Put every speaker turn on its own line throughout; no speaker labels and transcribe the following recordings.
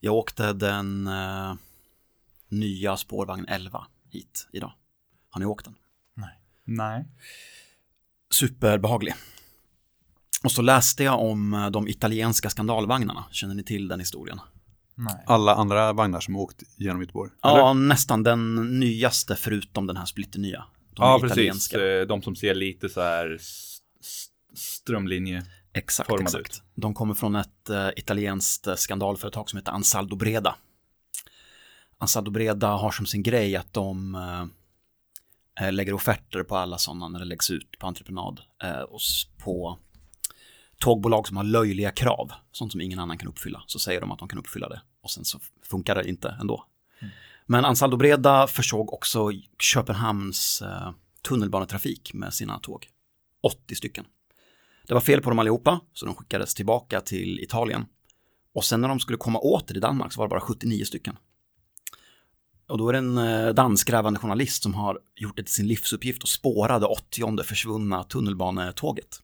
Jag åkte den eh, nya spårvagn 11 hit idag. Har ni åkt den?
Nej.
Superbehaglig. Och så läste jag om eh, de italienska skandalvagnarna. Känner ni till den historien?
Nej.
Alla andra vagnar som åkt genom Göteborg.
Ja, nästan den nyaste förutom den här splitternya. De
Ja, precis.
italienska.
Eh, De som ser lite så här strömlinje.
Exakt,
formade
exakt.
ut.
De kommer från ett eh, italienskt eh, skandalföretag som heter Ansaldo Breda. Ansaldo Breda har som sin grej att de eh, lägger offerter på alla sådana när det läggs ut på entreprenad eh, och på tågbolag som har löjliga krav, sånt som ingen annan kan uppfylla, så säger de att de kan uppfylla det och sen så funkar det inte ändå. Men Ansaldo Breda försåg också Köpenhamns tunnelbanetrafik med sina tåg. 80 stycken. Det var fel på dem allihopa, så de skickades tillbaka till Italien. Och sen när de skulle komma åter till Danmark så var det bara 79 stycken. Och då är det en eh, danskgrävande journalist som har gjort det till sin livsuppgift och spårade 80 försvunna tunnelbanetåget.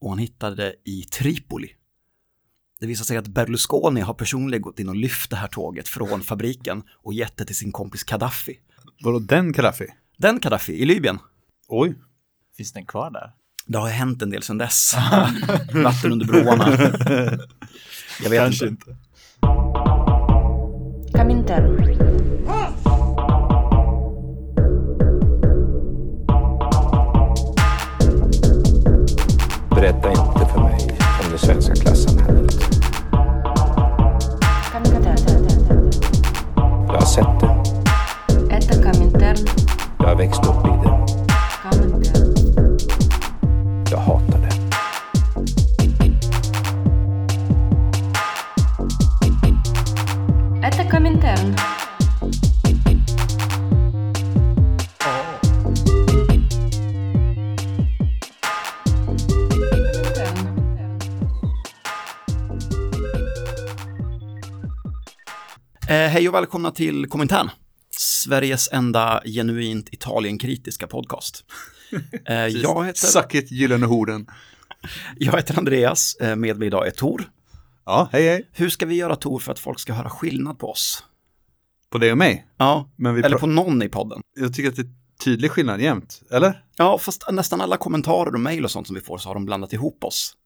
Och han hittade det i Tripoli. Det visar sig att Berlusconi har personligen gått in och lyft det här tåget från fabriken och gett det till sin kompis Gaddafi.
Vadå den Gaddafi?
Den Gaddafi i Libyen.
Oj.
Finns den kvar där?
det har hänt en del sedan dess. Vatten under broarna. Jag vet
Kanske
inte.
inte.
Berätta inte för mig om det svenska klassamhället. Jag har sett det. Jag har växt upp i det.
Hej och välkomna till Komintern. Sveriges enda genuint Italien-kritiska podcast. Eh, jag, heter,
Suck it, gyllene horden.
jag heter Andreas, eh, med mig idag är Tor.
Ja, hej hej.
Hur ska vi göra Tor för att folk ska höra skillnad på oss?
På dig och mig.
Ja, eller på någon i podden.
Jag tycker att det är tydlig skillnad jämt. Eller?
Ja, fast nästan alla kommentarer och mejl och sånt som vi får så har de blandat ihop oss.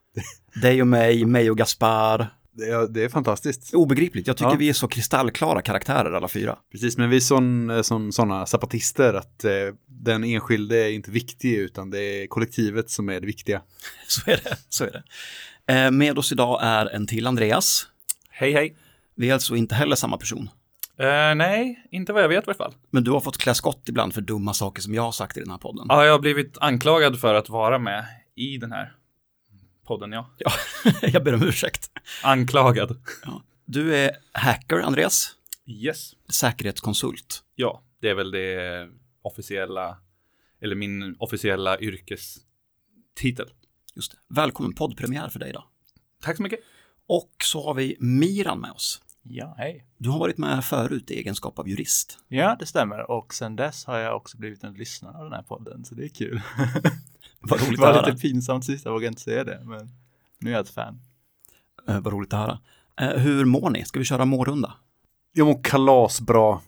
Dig och mig, mig och Gaspar.
Det är, det är fantastiskt.
Obegripligt, jag tycker
Ja.
vi är så kristallklara karaktärer alla fyra.
Precis, men vi är sån, eh, som sådana zapatister att eh, den enskilde är inte viktig utan det är kollektivet som är det viktiga.
Så är det. Så är det. Eh, med oss idag är en till Andreas.
Hej, hej.
Vi är alltså inte heller samma person.
Eh, nej, inte vad jag vet i alla fall.
Men du har fått klä skott ibland för dumma saker som jag har sagt i den här podden.
Ja, jag har blivit anklagad för att vara med i den här podden, ja.
Ja, jag ber om ursäkt.
Anklagad.
Du är hacker, Andreas.
Yes.
Säkerhetskonsult.
Ja, det är väl det officiella, eller min officiella yrkestitel.
Just det. Välkommen poddpremiär för dig idag.
Tack så mycket.
Och så har vi Miran med oss.
Ja, hej.
Du har varit med förut i egenskap av jurist.
Ja, det stämmer. Och sen dess har jag också blivit en lyssnare av den här podden, så det är kul.
Vad roligt
det var lite pinsamt sist, jag vågar inte säga det, men nu är jag ett fan.
Eh, vad roligt att höra. Eh, hur mår ni? Ska vi köra mårunda?
Jag mår kalasbra.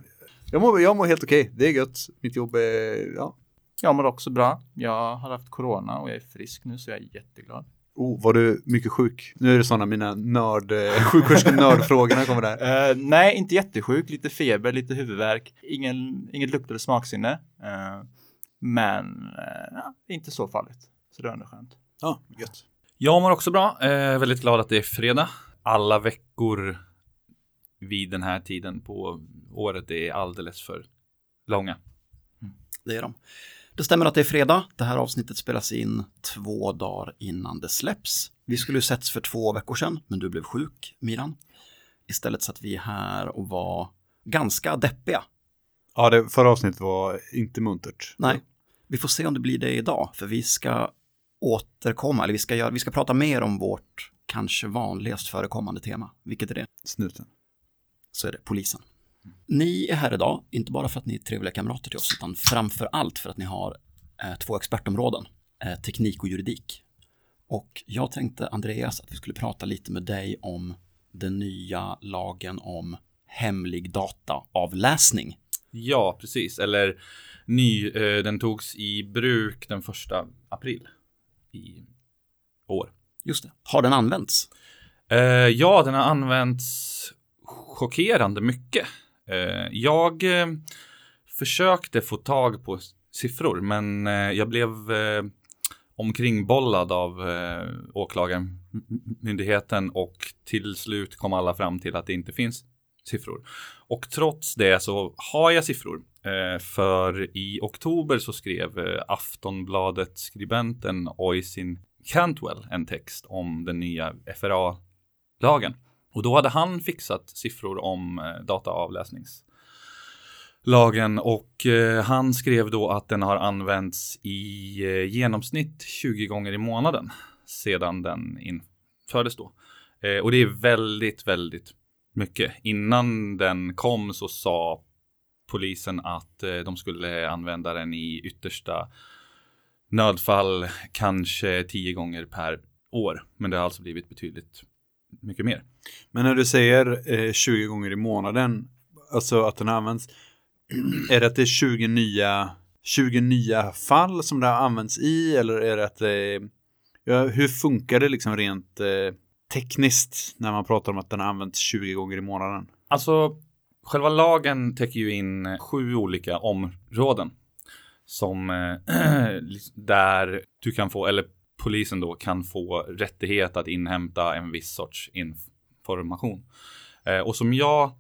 Jag mår, jag mår helt okej. Det är gött. Mitt jobb är, ja.
Jag mår också bra. Jag har haft corona och jag är frisk nu, så jag är jätteglad.
Oh, var du mycket sjuk? Nu är det sådana mina nörd, eh, sjuksköterske nördfrågorna kommer där.
Eh, nej, inte jättesjuk. Lite feber, lite huvudvärk. Ingen, inget lukt eller smaksinne. Eh, men eh, ja, inte så farligt. Så det var ändå skönt.
Ja, gött.
Jag mår också bra. Eh, väldigt glad att det är fredag. Alla veckor vid den här tiden på året är alldeles för långa.
Det är de. Det stämmer att det är fredag. Det här avsnittet spelas in två dagar innan det släpps. Vi skulle ju setts för två veckor sedan, men du blev sjuk, Miran. Istället satt vi här och var ganska deppiga.
Ja, det förra avsnittet var inte muntert.
Nej, vi får se om det blir det idag, för vi ska återkomma, eller vi ska, göra, vi ska prata mer om vårt kanske vanligast förekommande tema. Vilket är det?
Snuten.
Så är det polisen. Ni är här idag, inte bara för att ni är trevliga kamrater till oss, utan framför allt för att ni har eh, två expertområden, eh, teknik och juridik. Och jag tänkte, Andreas, att vi skulle prata lite med dig om den nya lagen om hemlig dataavläsning.
Ja, precis. Eller ny, eh, den togs i bruk den första april i år.
Just det. Har den använts?
Eh, ja, den har använts chockerande mycket. Eh, jag eh, försökte få tag på siffror, men eh, jag blev eh, omkringbollad av eh, åklagarmyndigheten och till slut kom alla fram till att det inte finns siffror. Och trots det så har jag siffror. Eh, för i oktober så skrev eh, Aftonbladet skribenten Oisin Cantwell en text om den nya FRA-lagen. Och då hade han fixat siffror om eh, dataavläsningslagen och eh, han skrev då att den har använts i eh, genomsnitt 20 gånger i månaden sedan den infördes då. Eh, och det är väldigt, väldigt mycket. Innan den kom så sa polisen att eh, de skulle använda den i yttersta nödfall kanske tio gånger per år. Men det har alltså blivit betydligt mycket mer.
Men när du säger eh, 20 gånger i månaden, alltså att den används, är det att det är 20 nya, 20 nya fall som det har använts i eller är det att eh, ja, hur funkar det liksom rent eh, tekniskt när man pratar om att den har använts 20 gånger i månaden?
Alltså, själva lagen täcker ju in eh, sju olika områden som eh, där du kan få, eller polisen då kan få rättighet att inhämta en viss sorts information. Eh, och som jag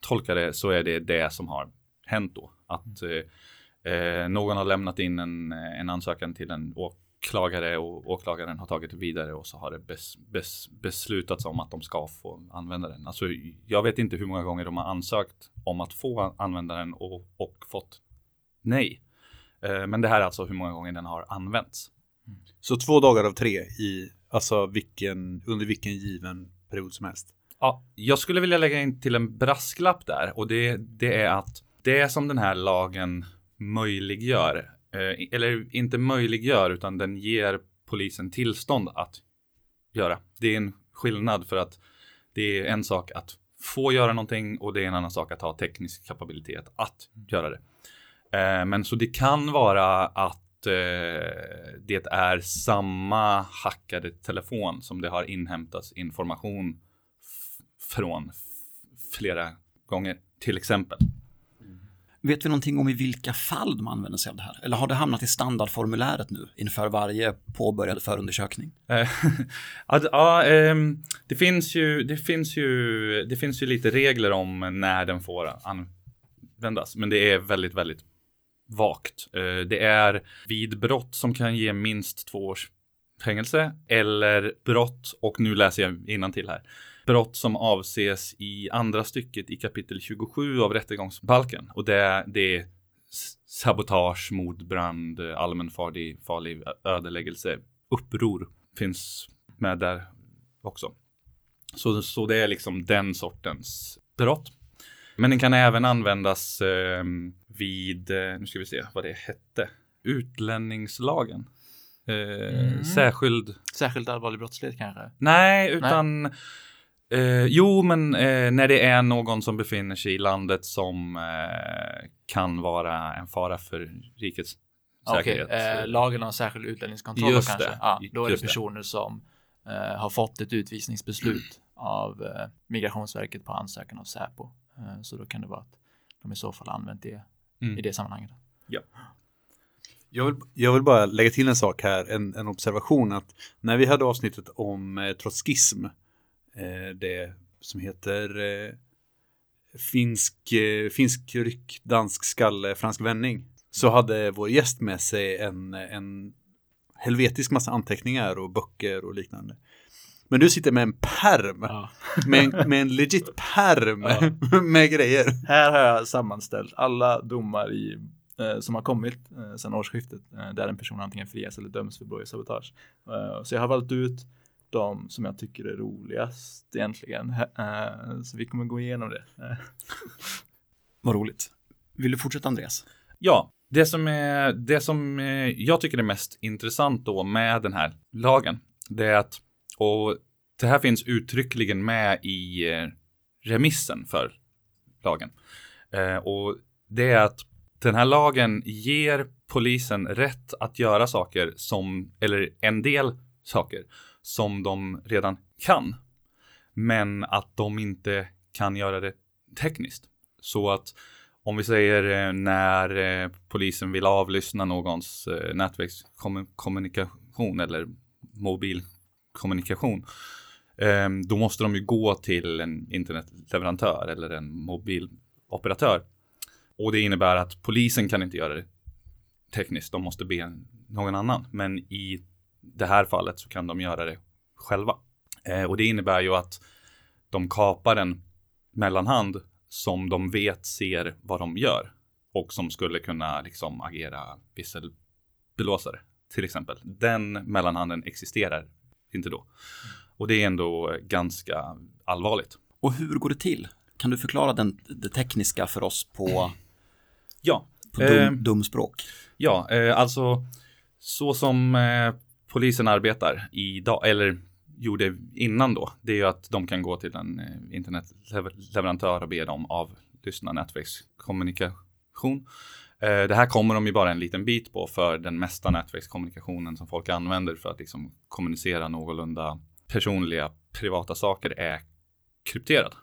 tolkar det så är det det som har hänt då. Att eh, eh, någon har lämnat in en, en ansökan till en åklagare och åklagaren har tagit det vidare och så har det bes, bes, beslutats om att de ska få använda den. Alltså, jag vet inte hur många gånger de har ansökt om att få använda den och, och fått nej. Eh, men det här är alltså hur många gånger den har använts.
Så två dagar av tre i, alltså vilken, under vilken given period som helst.
Ja, jag skulle vilja lägga in till en brasklapp där och det, det är att det som den här lagen möjliggör, eh, eller inte möjliggör utan den ger polisen tillstånd att göra. Det är en skillnad för att det är en sak att få göra någonting och det är en annan sak att ha teknisk kapabilitet att göra det. Eh, men så det kan vara att eh, det är samma hackade telefon som det har inhämtats information från flera gånger, till exempel.
Vet vi någonting om i vilka fall de använder sig av det här? Eller har det hamnat i standardformuläret nu inför varje påbörjad förundersökning?
Eh, ja, ehm, det finns ju, det finns ju, det finns ju lite regler om när den får användas, men det är väldigt, väldigt vagt. Eh, det är vid brott som kan ge minst två års fängelse eller brott, och nu läser jag till här, brott som avses i andra stycket i kapitel 27 av rättegångsbalken. Och det, det är sabotage, mordbrand, allmänfarlig farlig ödeläggelse, uppror finns med där också. Så, så det är liksom den sortens brott. Men den kan även användas eh, vid, nu ska vi se vad det hette, utlänningslagen. Eh,
Mm.
Särskild
Särskilt allvarlig brottslighet kanske?
Nej, utan eh, jo, men eh, när det är någon som befinner sig i landet som eh, kan vara en fara för rikets säkerhet.
eh, lagen om särskild utlänningskontroll
Just
kanske?
det,
Ja, då är det
just det.
personer som eh, har fått ett utvisningsbeslut av eh, Migrationsverket på ansökan av Säpo. Eh, så då kan det vara att de i så fall använt det
Mm.
i det sammanhanget.
Jag vill, jag vill bara lägga till en sak här, en, en observation att när vi hade avsnittet om eh, trotskism, eh, det som heter eh, finsk, eh, finsk ryck, dansk skalle, fransk vändning, så hade vår gäst med sig en, en helvetisk massa anteckningar och böcker och liknande. Men du sitter med en perm, med, en, med en legit perm med grejer.
Här har jag sammanställt alla domar i, eh, som har kommit eh, sedan årsskiftet eh, där en person antingen frias eller döms för blåljussabotage. Eh, så jag har valt ut de som jag tycker är roligast egentligen. Eh, så vi kommer gå igenom det.
Vad roligt. Vill du fortsätta Andreas?
Ja, det som, är, det som jag tycker är mest intressant då med den här lagen, det är att, och det här finns uttryckligen med i eh, remissen för lagen. Eh, och det är att den här lagen ger polisen rätt att göra saker som, eller en del saker som de redan kan. Men att de inte kan göra det tekniskt. Så att om vi säger eh, när eh, polisen vill avlyssna någons eh, nätverkskommunikation eller mobilkommunikation. Ehm, då måste de ju gå till en internetleverantör eller en mobiloperatör. Och det innebär att polisen kan inte göra det tekniskt. De måste be någon annan. Men i det här fallet så kan de göra det själva. Eh, och det innebär ju att de kapar en mellanhand som de vet ser vad de gör och som skulle kunna liksom agera visselblåsare till exempel. Den mellanhanden existerar inte då. Och det är ändå ganska allvarligt.
Och hur går det till? Kan du förklara den, det tekniska för oss på,
Ja,
på dum,
Eh,
dumspråk?
Ja, eh, alltså så som eh, polisen arbetar idag, eller gjorde innan då, det är ju att de kan gå till en eh, internetleverantör och be dem avlyssna nätverkskommunikation. Eh, det här kommer de ju bara en liten bit på för den mesta nätverkskommunikationen som folk använder för att liksom kommunicera någorlunda personliga privata saker är krypterad.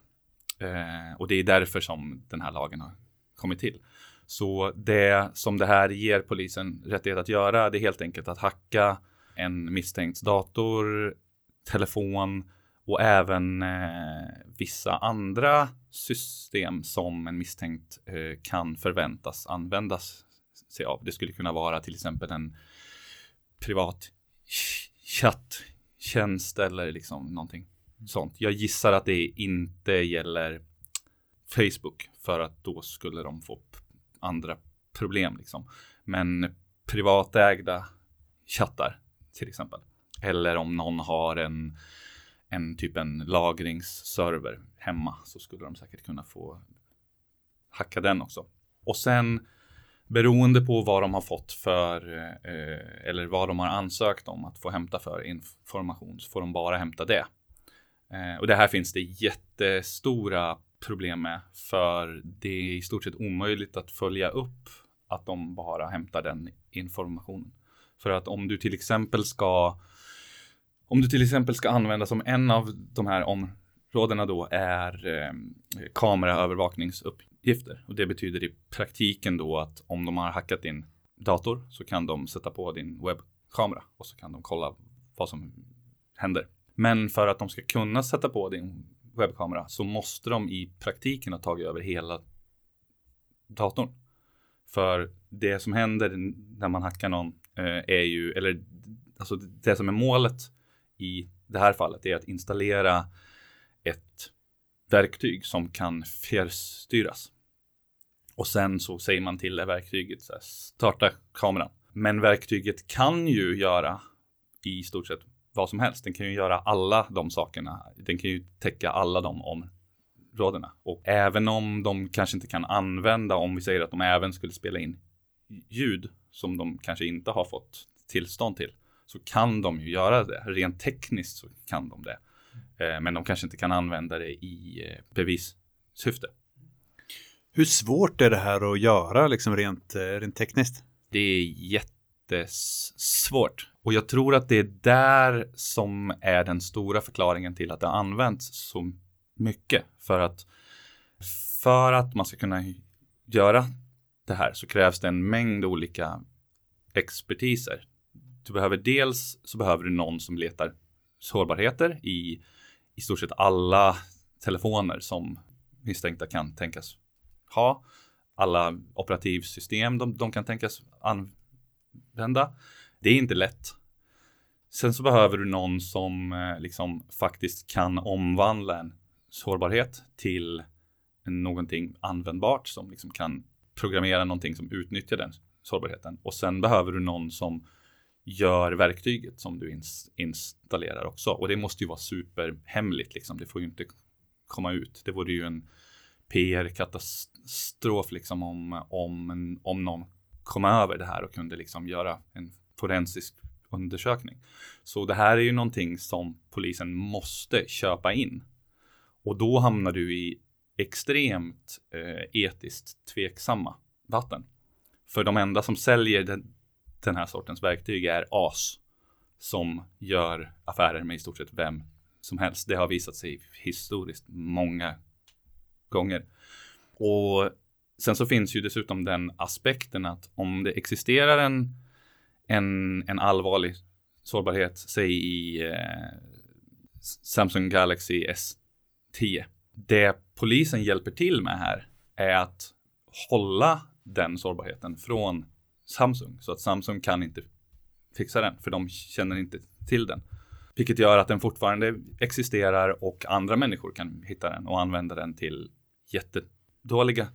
Eh, och det är därför som den här lagen har kommit till. Så det som det här ger polisen rättighet att göra, det är helt enkelt att hacka en misstänkt dator, telefon och även eh, vissa andra system som en misstänkt eh, kan förväntas användas sig av. Det skulle kunna vara till exempel en privat chatttjänst eller liksom någonting sånt. Jag gissar att det inte gäller Facebook för att då skulle de få andra problem liksom. Men privatägda chattar till exempel. Eller om någon har en, en typ en lagringsserver hemma så skulle de säkert kunna få hacka den också. Och sen beroende på vad de har fått för eh, eller vad de har ansökt om att få hämta för information så får de bara hämta det. Eh, och det här finns det jättestora problem med för det är i stort sett omöjligt att följa upp att de bara hämtar den informationen. För att om du till exempel ska om du till exempel ska använda som en av de här områdena då är eh, kameraövervakningsuppgifter. Och det betyder i praktiken då att om de har hackat din dator så kan de sätta på din webbkamera och så kan de kolla vad som händer. Men för att de ska kunna sätta på din webbkamera så måste de i praktiken ha tagit över hela datorn. För det som händer när man hackar någon Eh, är ju, eller alltså det som är målet i det här fallet är att installera ett verktyg som kan fjärrstyras. Och sen så säger man till det verktyget så här, starta kameran. Men verktyget kan ju göra i stort sett vad som helst. Den kan ju göra alla de sakerna. Den kan ju täcka alla de områdena. Och även om de kanske inte kan använda, om vi säger att de även skulle spela in ljud som de kanske inte har fått tillstånd till, så kan de ju göra det. Rent tekniskt så kan de det. Eh, Men de kanske inte kan använda det i eh, bevissyfte.
Hur svårt är det här att göra liksom rent, eh, rent tekniskt?
Det är jättesvårt. Och jag tror att det är där som är den stora förklaringen till att det har använts så mycket. För att för att man ska kunna göra det här så krävs det en mängd olika expertiser. Du behöver dels så behöver du någon som letar sårbarheter i i stort sett alla telefoner som misstänkta kan tänkas ha. Alla operativsystem de, de kan tänkas använda. Det är inte lätt. Sen så behöver du någon som eh, liksom faktiskt kan omvandla en sårbarhet till någonting användbart som liksom kan programmera någonting som utnyttjar den sårbarheten. Och sen behöver du någon som gör verktyget som du ins installerar också. Och det måste ju vara superhemligt liksom. Det får ju inte komma ut. Det vore ju en PR-katastrof liksom om, om, om någon kom över det här och kunde liksom göra en forensisk undersökning. Så det här är ju någonting som polisen måste köpa in. Och då hamnar du i extremt eh, etiskt tveksamma vatten. För de enda som säljer den, den här sortens verktyg är AS som gör affärer med i stort sett vem som helst. Det har visat sig historiskt många gånger. Och sen så finns ju dessutom den aspekten att om det existerar en, en, en allvarlig sårbarhet, säg i eh, Samsung Galaxy S10. Det polisen hjälper till med här är att hålla den sårbarheten från Samsung så att Samsung kan inte fixa den för de känner inte till den. Vilket gör att den fortfarande existerar och andra människor kan hitta den och använda den till jättedåliga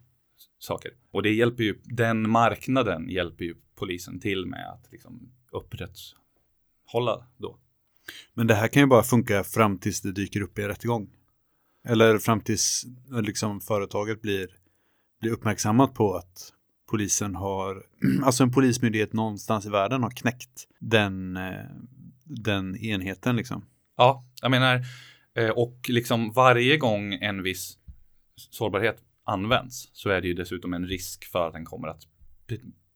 saker. Och det hjälper ju, den marknaden hjälper ju polisen till med att liksom upprätthålla då.
Men det här kan ju bara funka fram tills det dyker upp i en rättegång. Eller fram tills eh, liksom, företaget blir, blir uppmärksammat på att polisen har, alltså en polismyndighet någonstans i världen har knäckt den, eh, den enheten liksom.
Ja, jag menar, eh, och liksom varje gång en viss sårbarhet används så är det ju dessutom en risk för att den kommer att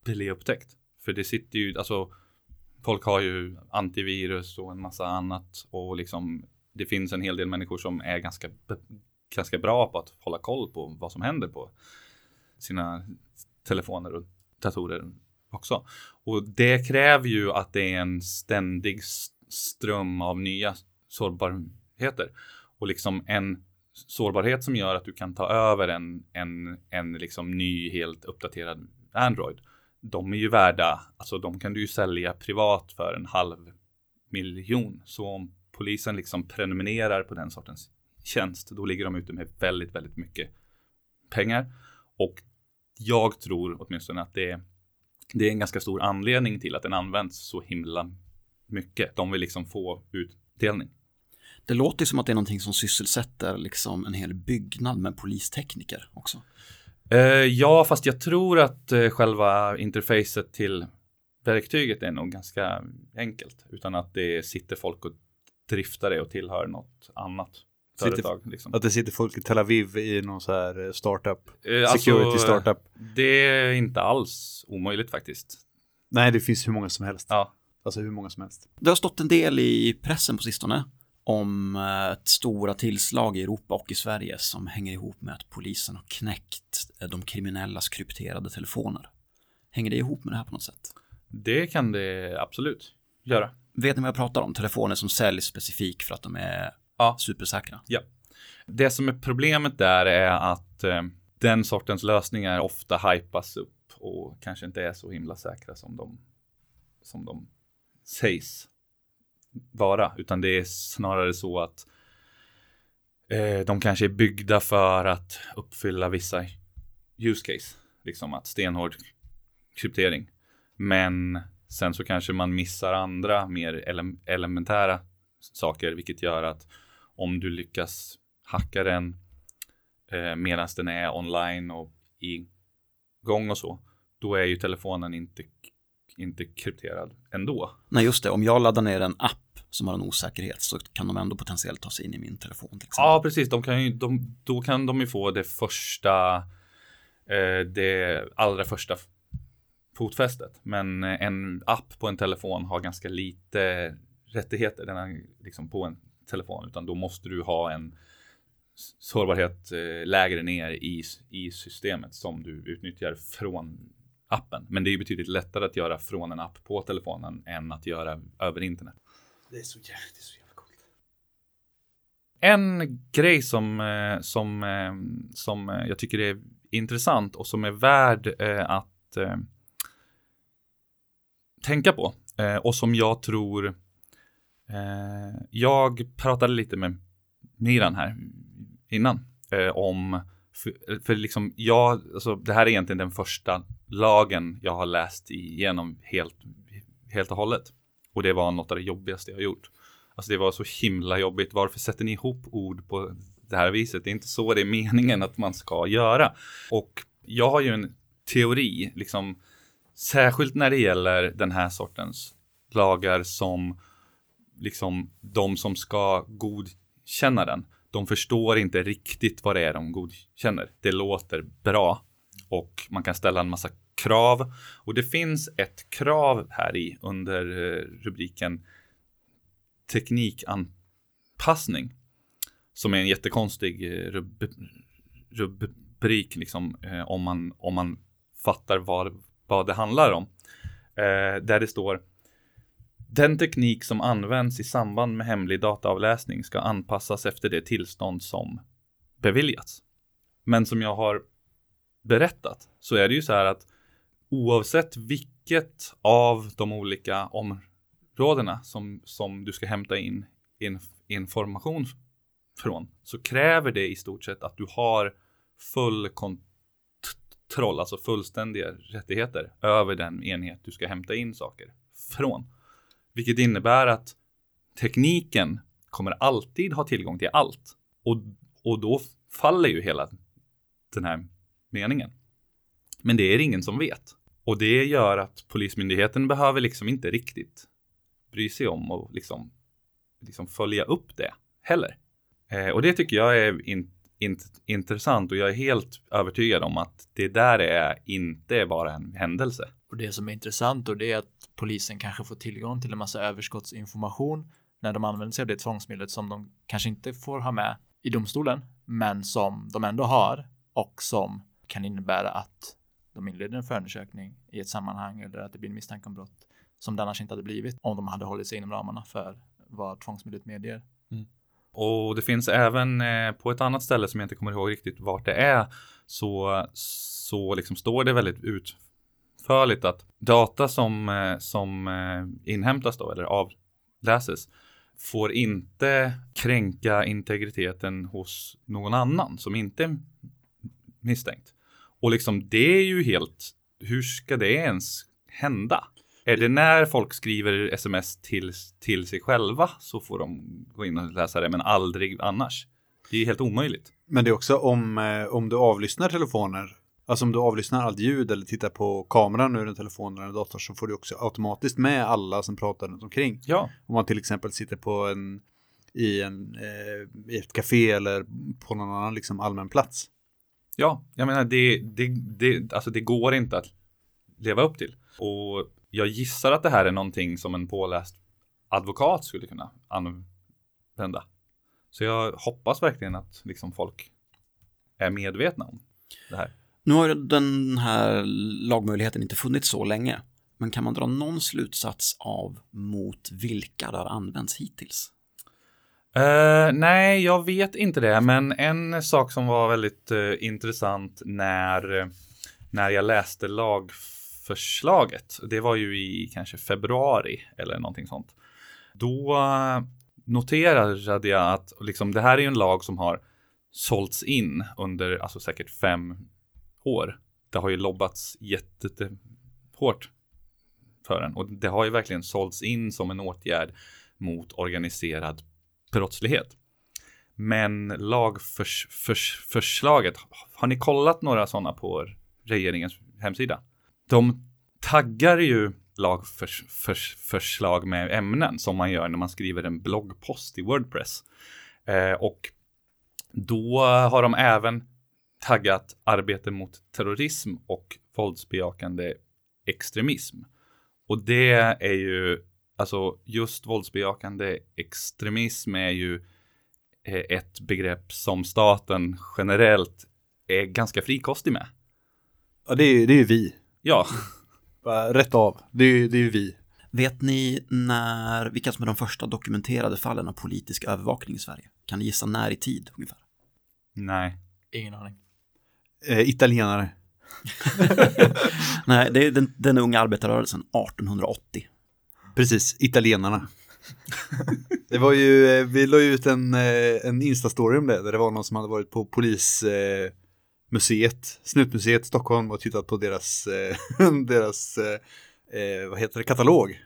bli upptäckt. För det sitter ju, alltså folk har ju antivirus och en massa annat och liksom det finns en hel del människor som är ganska, ganska bra på att hålla koll på vad som händer på sina telefoner och datorer också. Och det kräver ju att det är en ständig ström av nya sårbarheter. Och liksom en sårbarhet som gör att du kan ta över en, en, en liksom ny, helt uppdaterad Android. De är ju värda, alltså de kan du ju sälja privat för en halv miljon. Så om polisen liksom prenumererar på den sortens tjänst, då ligger de ute med väldigt, väldigt mycket pengar. Och jag tror åtminstone att det, det är en ganska stor anledning till att den används så himla mycket. De vill liksom få utdelning.
Det låter som att det är någonting som sysselsätter liksom en hel byggnad med polistekniker också.
Eh, ja, fast jag tror att eh, själva interfacet till verktyget är nog ganska enkelt. Utan att det sitter folk och driftar det och tillhör något annat
Sitter-
företag. Liksom.
Att det sitter folk i Tel Aviv i någon så här eh, startup,
Eh, alltså,
security startup.
Det är inte alls omöjligt faktiskt.
Nej, det finns hur många som helst.
Ja,
Alltså hur många som helst.
Det har stått en del i pressen på sistone om eh, ett stora tillslag i Europa och i Sverige som hänger ihop med att polisen har knäckt eh, de kriminellas krypterade telefoner. Hänger det ihop med det här på något sätt?
det kan det absolut göra.
Vet ni vad jag pratar om? Telefoner som säljs specifikt för att de är
Ja.
supersäkra.
Det som är problemet där är att eh, den sortens lösningar ofta hypas upp och kanske inte är så himla säkra som de, som de sägs vara, utan det är snarare så att eh, de kanske är byggda för att uppfylla vissa use case, liksom att stenhård kryptering. Men sen så kanske man missar andra mer ele- elementära saker, vilket gör att om du lyckas hacka den eh, medan den är online och igång och så, då är ju telefonen inte, inte krypterad ändå.
Nej, just det. Om jag laddar ner en app som har en osäkerhet så kan de ändå potentiellt ta sig in i min telefon.
Ja, precis. De kan ju, de, då kan de ju få det första, eh, det allra första fotfästet. Men eh, en app på en telefon har ganska lite rättigheter den är liksom på en telefon, utan då måste du ha en sårbarhet eh, lägre ner i, i systemet som du utnyttjar från appen. Men det är betydligt lättare att göra från en app på telefonen än att göra över internet.
Det är så jävla, det är så jävla coolt.
En grej som, eh, som, som jag tycker är intressant och som är värd att tänka på eh, och som jag tror eh, jag pratade lite med Miran här innan eh, om för, för liksom jag, alltså det här är egentligen den första lagen jag har läst igenom helt, helt och hållet. Och det var något av det jobbigaste jag har gjort. Alltså det var så himla jobbigt. Varför sätter ni ihop ord på det här viset? Det är inte så det är meningen att man ska göra. Och jag har ju en teori, liksom särskilt när det gäller den här sortens lagar som liksom de som ska godkänna den, de förstår inte riktigt vad det är de godkänner. Det låter bra och man kan ställa en massa krav och det finns ett krav här i under eh, rubriken teknikanpassning som är en jättekonstig eh, rub rubrik liksom eh, om man om man fattar vad, vad det handlar om. Eh, där det står den teknik som används i samband med hemlig dataavläsning ska anpassas efter det tillstånd som beviljats. Men som jag har berättat så är det ju så här att oavsett vilket av de olika områdena som, som du ska hämta in, inf information från så kräver det i stort sett att du har full kontroll, alltså fullständiga rättigheter över den enhet du ska hämta in saker från. Vilket innebär att tekniken kommer alltid ha tillgång till allt. Och, och då faller ju hela den här meningen. Men det är det ingen som vet. Och det gör att Polismyndigheten behöver liksom inte riktigt bry sig om och liksom, liksom följa upp det heller. Eh, och det tycker jag är in, int intressant och jag är helt övertygad om att det där är inte bara en händelse.
Och det som är intressant och det är att polisen kanske får tillgång till en massa överskottsinformation när de använder sig av det tvångsmedlet som de kanske inte får ha med i domstolen, men som de ändå har och som kan innebära att de inleder en förundersökning i ett sammanhang eller att det blir en misstanke om brott som det annars inte hade blivit om de hade hållit sig inom ramarna för vad tvångsmedlet medger.
Och det finns även eh, på ett annat ställe som jag inte kommer ihåg riktigt vart det är så, så liksom står det väldigt utförligt att data som, eh, som eh, inhämtas då eller avläses får inte kränka integriteten hos någon annan som inte är misstänkt. Och liksom det är ju helt, hur ska det ens hända? Är det när folk skriver sms till, till sig själva så får de gå in och läsa det, men aldrig annars? Det är helt omöjligt.
Men det är också om, eh, om du avlyssnar telefoner, alltså om du avlyssnar allt ljud eller tittar på kameran ur en telefon eller en dator så får du också automatiskt med alla som pratar runt omkring.
Ja,
Om man till exempel sitter på en, i, en, eh, i ett café eller på någon annan liksom allmän plats.
ja, jag menar det, det, det, alltså det går inte att leva upp till. Och jag gissar att det här är någonting som en påläst advokat skulle kunna använda. Så jag hoppas verkligen att liksom folk är medvetna om det här.
Nu har den här lagmöjligheten inte funnits så länge. Men kan man dra någon slutsats av mot vilka det har använts hittills?
Eh, nej, jag vet inte det, men en sak som var väldigt eh, intressant när, när jag läste lagförslaget, förslaget. det var ju i kanske februari eller någonting sånt. Då eh, noterade jag att liksom, det här är ju en lag som har sålts in under alltså säkert fem år. Det har ju lobbats jättehårt för den och det har ju verkligen sålts in som en åtgärd mot organiserad brottslighet. Men lagförslaget, har ni kollat några sådana på regeringens hemsida? De taggar ju lagförslag med ämnen som man gör när man skriver en bloggpost i Wordpress. Eh, och då har de även taggat arbete mot terrorism och våldsbejakande extremism. Och det är ju, alltså just våldsbejakande extremism är ju eh, ett begrepp som staten generellt är ganska frikostig med.
Ja, det är, det är ju vi.
Ja,
Bara Rätt av. Det är, det är ju vi.
Vet ni när, vilka som är de första dokumenterade fallen av politisk övervakning i Sverige? Kan ni gissa när i tid ungefär?
nej.
Ingen aning.
Eh, italienare.
Nej, det är den, den unga arbetarrörelsen 1880.
Precis, italienarna. det var ju, eh, vi la ut en, eh, en Insta-story om det, där det var någon som hade varit på polismuseet, eh, museet, Snutmuseet Stockholm och tittat på deras, eh, deras eh, eh, vad heter det, katalog.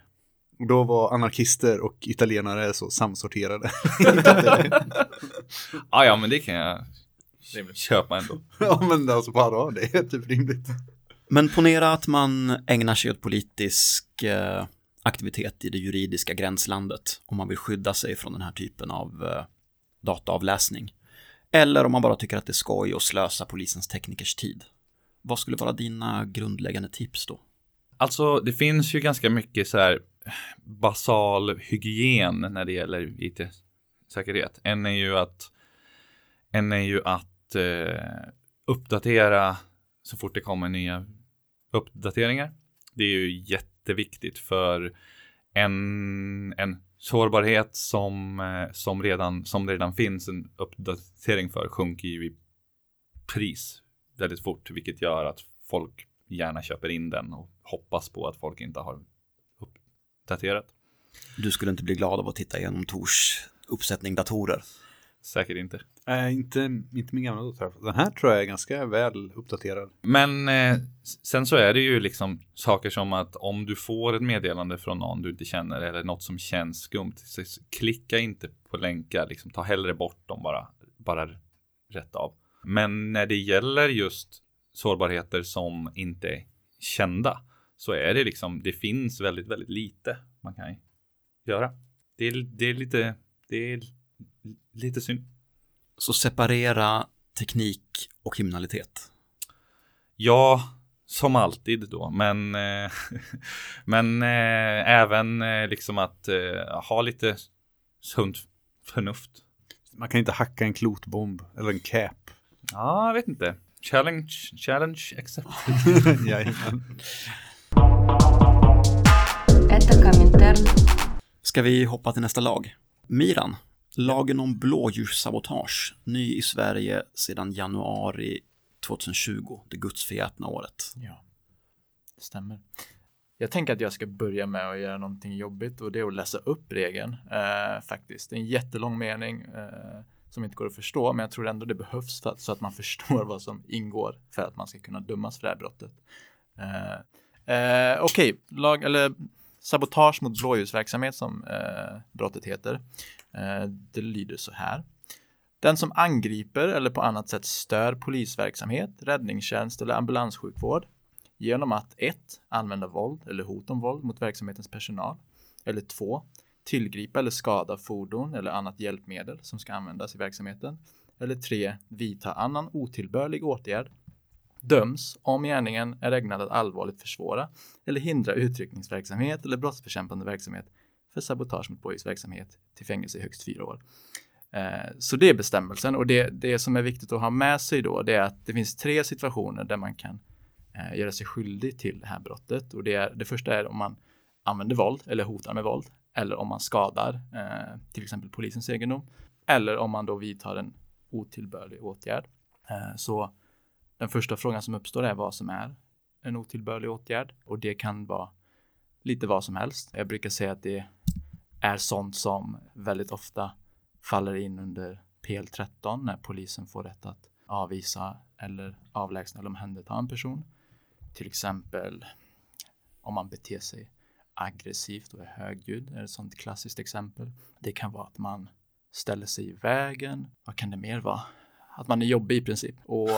Och då var anarkister och italienare så samsorterade.
Ah, ja, men det kan jag köpa ändå.
ja men alltså bara det är typ rimligt.
Men ponera att man ägnar sig åt politisk eh, aktivitet i det juridiska gränslandet om man vill skydda sig från den här typen av eh, dataavläsning. Eller om man bara tycker att det är skoj att slösa polisens teknikers tid. Vad skulle vara dina grundläggande tips då?
Alltså, det finns ju ganska mycket så här basal hygien när det gäller IT-säkerhet. En är ju att, en är ju att eh, uppdatera så fort det kommer nya uppdateringar. Det är ju jätteviktigt för en, en sårbarhet som, eh, som, redan, som redan finns en uppdatering för sjunker ju i pris väldigt fort, vilket gör att folk gärna köper in den och hoppas på att folk inte har uppdaterat.
Du skulle inte bli glad av att titta igenom Tors uppsättning datorer.
Säkert inte.
Nej, inte, inte min gamla dator. Den här tror jag är ganska väl uppdaterad.
Men eh, sen så är det ju liksom saker som att om du får ett meddelande från någon du inte känner eller något som känns skumt, så klicka inte på länkar, liksom, ta hellre bort dem bara, bara rätt av. Men när det gäller just sårbarheter som inte är kända så är det liksom, det finns väldigt, väldigt lite man kan göra. Det är, det är lite, det är Lite synd.
Så separera teknik och kriminalitet.
Ja, som alltid då, men, eh, men eh, även eh, liksom att ha lite sunt förnuft.
Man kan inte hacka en klotbomb eller en cap.
Ja, jag vet inte. Challenge, challenge accepted.
Ska vi hoppa till nästa lag? Miran, lagen om blåljussabotage, ny i Sverige sedan januari 2020, det gudsförgätna året.
Ja, det stämmer. Jag tänker att jag ska börja med att göra någonting jobbigt och det är att läsa upp regeln eh, faktiskt. Det är en jättelång mening eh, som inte går att förstå, men jag tror ändå det behövs för att, så att man förstår vad som ingår för att man ska kunna dömas för det här brottet. Eh, eh, Okej, lag eller sabotage mot blåljusverksamhet som eh, brottet heter. Eh, det lyder så här. Den som angriper eller på annat sätt stör polisverksamhet, räddningstjänst eller ambulanssjukvård genom att 1. Använda våld eller hot om våld mot verksamhetens personal. Eller 2. Tillgripa eller skada fordon eller annat hjälpmedel som ska användas i verksamheten. Eller 3. Vidta annan otillbörlig åtgärd. Döms om gärningen är ägnad att allvarligt försvåra eller hindra utryckningsverksamhet eller brottsbekämpande verksamhet för sabotage mot blåljusverksamhet till fängelse i högst fyra år. Eh, så det är bestämmelsen och det, det som är viktigt att ha med sig då det är att det finns tre situationer där man kan eh, göra sig skyldig till det här brottet och det, är, det första är om man använder våld eller hotar med våld eller om man skadar eh, till exempel polisens egendom eller om man då vidtar en otillbörlig åtgärd. Så den första frågan som uppstår är vad som är en otillbörlig åtgärd och det kan vara lite vad som helst. Jag brukar säga att det är sånt som väldigt ofta faller in under PL13 när polisen får rätt att avvisa eller avlägsna eller omhänderta en person. Till exempel om man beter sig aggressivt och är högljudd är ett sånt klassiskt exempel. Det kan vara att man ställer sig i vägen. Vad kan det mer vara? Att man är jobbig i princip. Och,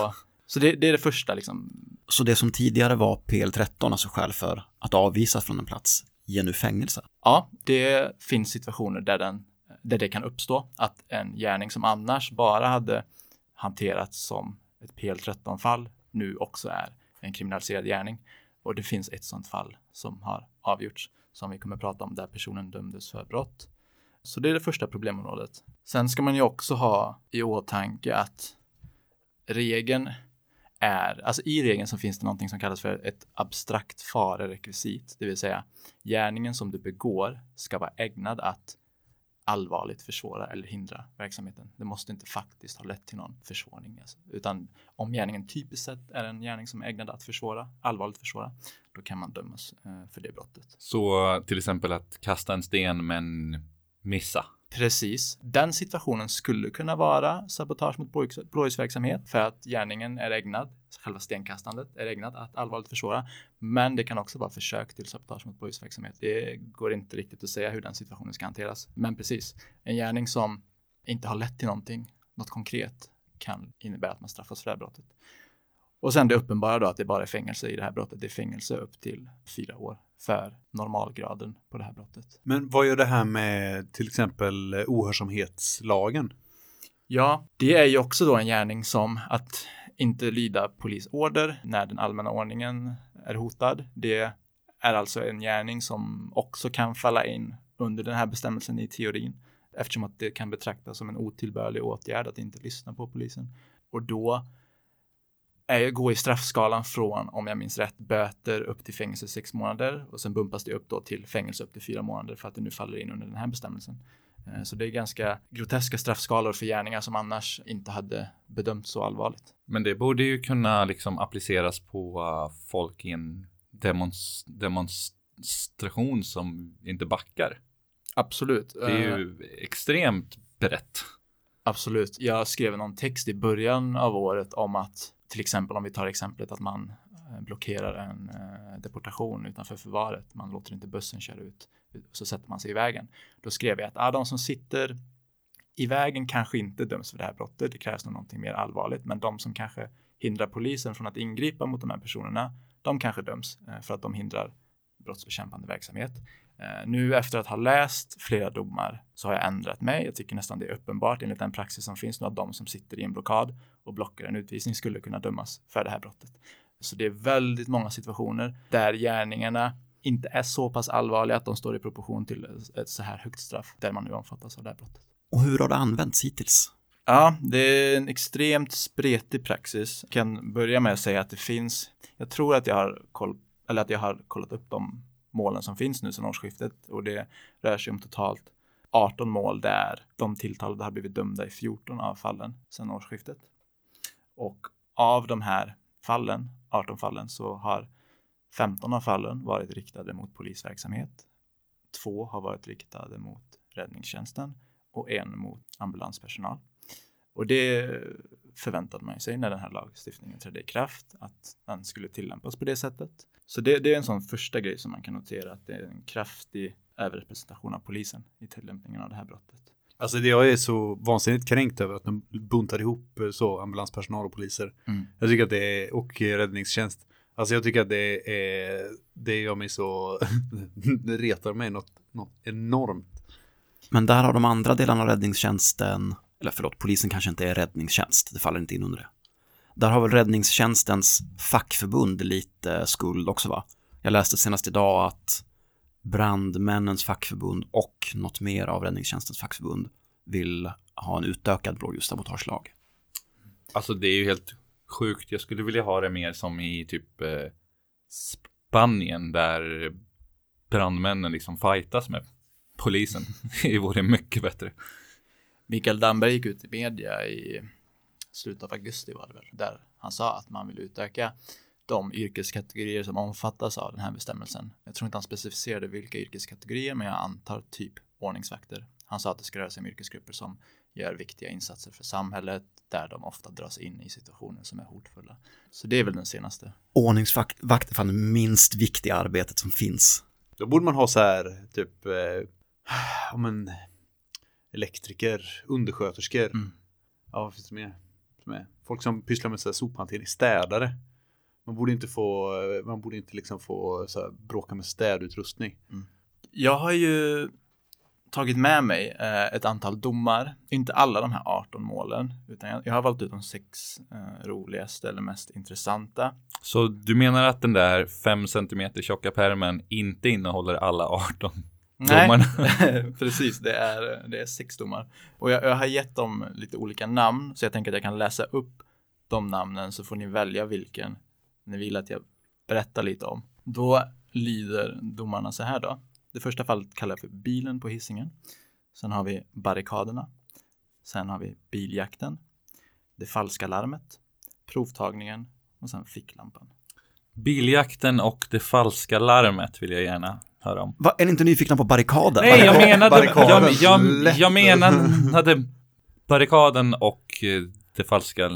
så det, det är det första liksom.
Så det som tidigare var PL13, alltså skäl för att avvisas från en plats, ger nu fängelse.
Ja, det finns situationer där, den, där det kan uppstå. Att en gärning som annars bara hade hanterats som ett PL13-fall nu också är en kriminaliserad gärning. Och det finns ett sådant fall som har avgjorts som vi kommer att prata om där personen dömdes för brott. Så det är det första problemområdet. Sen ska man ju också ha i åtanke att regeln är, alltså i regeln så finns det någonting som kallas för ett abstrakt farerekvisit, det vill säga gärningen som du begår ska vara ägnad att allvarligt försvåra eller hindra verksamheten. Det måste inte faktiskt ha lett till någon försvåring, alltså. utan om gärningen typiskt sett är en gärning som är ägnad att försvåra, allvarligt försvåra, då kan man dömas eh, för det brottet.
Så till exempel att kasta en sten men missa.
Precis. Den situationen skulle kunna vara sabotage mot blåljusverksamhet för att gärningen är ägnad, själva stenkastandet är ägnat att allvarligt försvåra. Men det kan också vara försök till sabotage mot blåljusverksamhet. Det går inte riktigt att säga hur den situationen ska hanteras. Men precis, en gärning som inte har lett till någonting, något konkret, kan innebära att man straffas för det här brottet. Och sen det uppenbara då att det bara är fängelse i det här brottet. Det är fängelse upp till fyra år för normalgraden på det här brottet.
Men vad gör det här med till exempel eh, ohörsamhetslagen?
Ja, det är ju också då en gärning som att inte lyda polisorder när den allmänna ordningen är hotad. Det är alltså en gärning som också kan falla in under den här bestämmelsen i teorin eftersom att det kan betraktas som en otillbörlig åtgärd att inte lyssna på polisen. Och då är, går i straffskalan från, om jag minns rätt, böter upp till fängelse sex månader och sen bumpas det upp då till fängelse upp till fyra månader för att det nu faller in under den här bestämmelsen. Eh, Så det är ganska groteska straffskalor för gärningar som annars inte hade bedömts så allvarligt.
Men det borde ju kunna liksom appliceras på uh, folk i en demons demonstration som inte backar.
Absolut.
Det är
Eh,
ju extremt brett.
Absolut. Jag skrev någon text i början av året om att till exempel om vi tar exemplet att man eh, blockerar en eh, deportation utanför förvaret. Man låter inte bussen köra ut. Så sätter man sig i vägen. Då skrev jag att ah, de som sitter i vägen kanske inte döms för det här brottet. Det krävs nog någonting mer allvarligt. Men de som kanske hindrar polisen från att ingripa mot de här personerna, de kanske döms eh, för att de hindrar brottsbekämpande verksamhet. Eh, Nu efter att ha läst flera domar så har jag ändrat mig. Jag tycker nästan det är uppenbart enligt den praxis som finns nu att de som sitter i en blockad och blockar en utvisning skulle kunna dömas för det här brottet. Så det är väldigt många situationer där gärningarna inte är så pass allvarliga att de står i proportion till ett så här högt straff där man nu omfattas av det här brottet.
Och hur har det använts hittills?
Ja, det är en extremt spretig praxis. Jag kan börja med att säga att det finns, jag tror att jag har koll, eller att jag har kollat upp de målen som finns nu sedan årsskiftet och det rör sig om totalt 18 mål där de tilltalade har blivit dömda i 14 av fallen sedan årsskiftet. Och av de här fallen, 18 fallen, så har 15 av fallen varit riktade mot polisverksamhet. Två har varit riktade mot räddningstjänsten och en mot ambulanspersonal. Och det förväntade man sig när den här lagstiftningen trädde i kraft, att den skulle tillämpas på det sättet. Så det, det är en sån första grej som man kan notera, att det är en kraftig överrepresentation av polisen i tillämpningen av det här brottet.
Alltså det jag är så vansinnigt kränkt över att de buntar ihop eh, så ambulanspersonal och poliser.
Mm.
Jag tycker att det är, och eh, räddningstjänst. Alltså jag tycker att det är, det gör mig så, det retar mig något, något enormt.
Men där har de andra delarna av räddningstjänsten, eller förlåt, polisen kanske inte är räddningstjänst, det faller inte in under det. Där har väl räddningstjänstens fackförbund lite skuld också va? Jag läste senast idag att brandmännens fackförbund och något mer av räddningstjänstens fackförbund vill ha en utökad blåljussabotagelag.
Alltså det är ju helt sjukt. Jag skulle vilja ha det mer som i typ eh, Spanien där brandmännen liksom fightas med polisen. Det vore mycket bättre.
Mikael Damberg gick ut i media i slutet av augusti var det väl, där han sa att man vill utöka de yrkeskategorier som omfattas av den här bestämmelsen. Jag tror inte han specificerade vilka yrkeskategorier, men jag antar typ ordningsvakter. Han sa att det ska röra sig om yrkesgrupper som gör viktiga insatser för samhället, där de ofta dras in i situationer som är hotfulla. Så det är väl den senaste.
Ordningsvakt är fan det minst viktiga arbetet som finns.
Då borde man ha så här typ, eh, ja men, elektriker, undersköterskor.
Mm.
Ja, vad finns det mer? Är? Folk som pysslar med så här sophantering, städare. Man borde inte få, eh, man borde inte liksom få så här, bråka med städutrustning.
Jag har ju tagit med mig eh, ett antal domar, inte alla de här 18 målen, utan jag, jag har valt ut de sex eh, roligaste eller mest intressanta.
Så du menar att den där 5 cm tjocka pärmen inte innehåller alla 18 domarna?
precis, det är, det är sex domar. Och jag, jag har gett dem lite olika namn, så jag tänker att jag kan läsa upp de namnen så får ni välja vilken ni vill att jag berättar lite om. Då lyder domarna så här då. Det första fallet kallar jag för bilen på hissingen. Sen har vi barrikaderna. Sen har vi biljakten. Det falska larmet. Provtagningen och sen ficklampan.
Biljakten och det falska larmet vill jag gärna höra om.
Va, är ni inte nyfikna på barrikaden?
Nej, jag menade, jag, jag, jag menade barrikaden och eh, det falska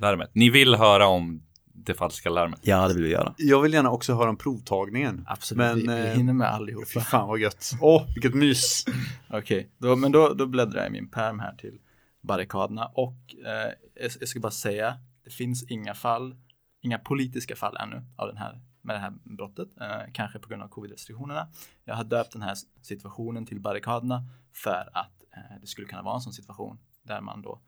larmet. Ni vill höra om det falska larmet.
Ja, det vill vi göra.
Jag vill gärna också höra om provtagningen.
Absolut,
Men,
vi, vi
eh,
hinner med
Fy
allihopa.
fan vad gött. Åh, vilket mys.
Okej, då, men då, då bläddrar jag i min perm här till barrikaderna och eh, jag, jag ska bara säga, det finns inga fall, inga politiska fall ännu av den här med det här brottet, eh, kanske på grund av covid-restriktionerna. Jag har döpt den här situationen till barrikaderna för att eh, det skulle kunna vara en sån situation där man då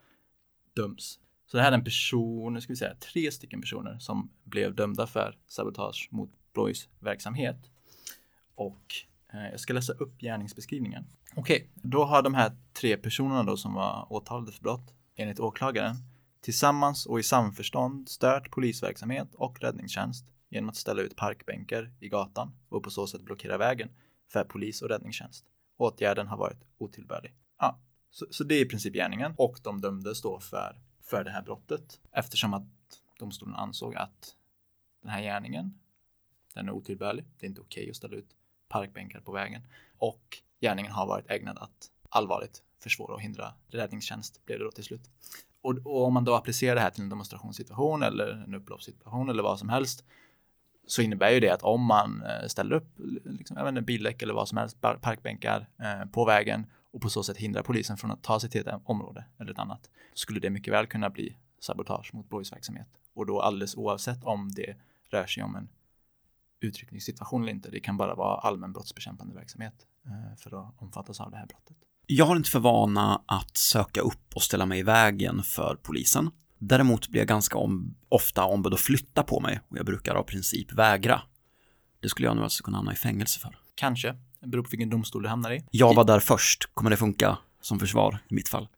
döms. Så det här är en person, nu ska vi säga tre stycken personer som blev dömda för sabotage mot Blois verksamhet. Och eh, jag ska läsa upp gärningsbeskrivningen. Okej, då har de här tre personerna då som var åtalade för brott enligt åklagaren tillsammans och i samförstånd stört polisverksamhet och räddningstjänst genom att ställa ut parkbänkar i gatan och på så sätt blockera vägen för polis och räddningstjänst. Åtgärden har varit otillbörlig. Ja, så, så det är i princip gärningen och de dömdes då för, för det här brottet eftersom att domstolen ansåg att den här gärningen, den är otillbörlig. Det är inte okej att ställa ut parkbänkar på vägen och gärningen har varit ägnad att allvarligt försvåra och hindra räddningstjänst blev det då till slut. Och, och om man då applicerar det här till en demonstrationssituation eller en upploppssituation eller vad som helst så innebär ju det att om man eh, ställer upp liksom, inte, bildäck eller vad som helst, parkbänkar eh, på vägen och på så sätt hindrar polisen från att ta sig till ett område eller ett annat, skulle det mycket väl kunna bli sabotage mot blåljusverksamhet. Och då alldeles oavsett om det rör sig om en utryckningssituation eller inte. Det kan bara vara allmän brottsbekämpande verksamhet eh, för att omfattas av det här brottet.
Jag har inte för vana att söka upp och ställa mig i vägen för polisen. Däremot blir jag ganska om, ofta ombedd att flytta på mig och jag brukar av princip vägra. Det skulle jag nog alltså kunna hamna i fängelse för.
Kanske, det beror på vilken domstol du hamnar i.
Jag var där först, kommer det funka som försvar i mitt fall?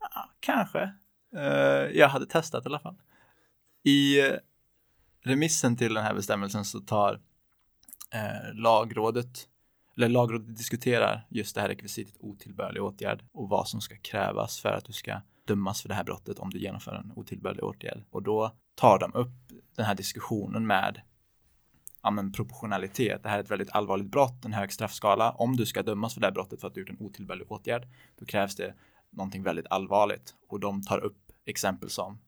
Ja, kanske. Eh, jag hade testat i alla fall. I eh, remissen till den här bestämmelsen så tar eh, lagrådet, eller lagrådet diskuterar just det här rekvisitet otillbörlig åtgärd och vad som ska krävas för att du ska dömas för det här brottet om du genomför en otillbörlig åtgärd. Och då tar de upp den här diskussionen med ja, men proportionalitet. Det här är ett väldigt allvarligt brott, en hög straffskala. Om du ska dömas för det här brottet för att du gjort en otillbörlig åtgärd, då krävs det någonting väldigt allvarligt. Och de tar upp exempel som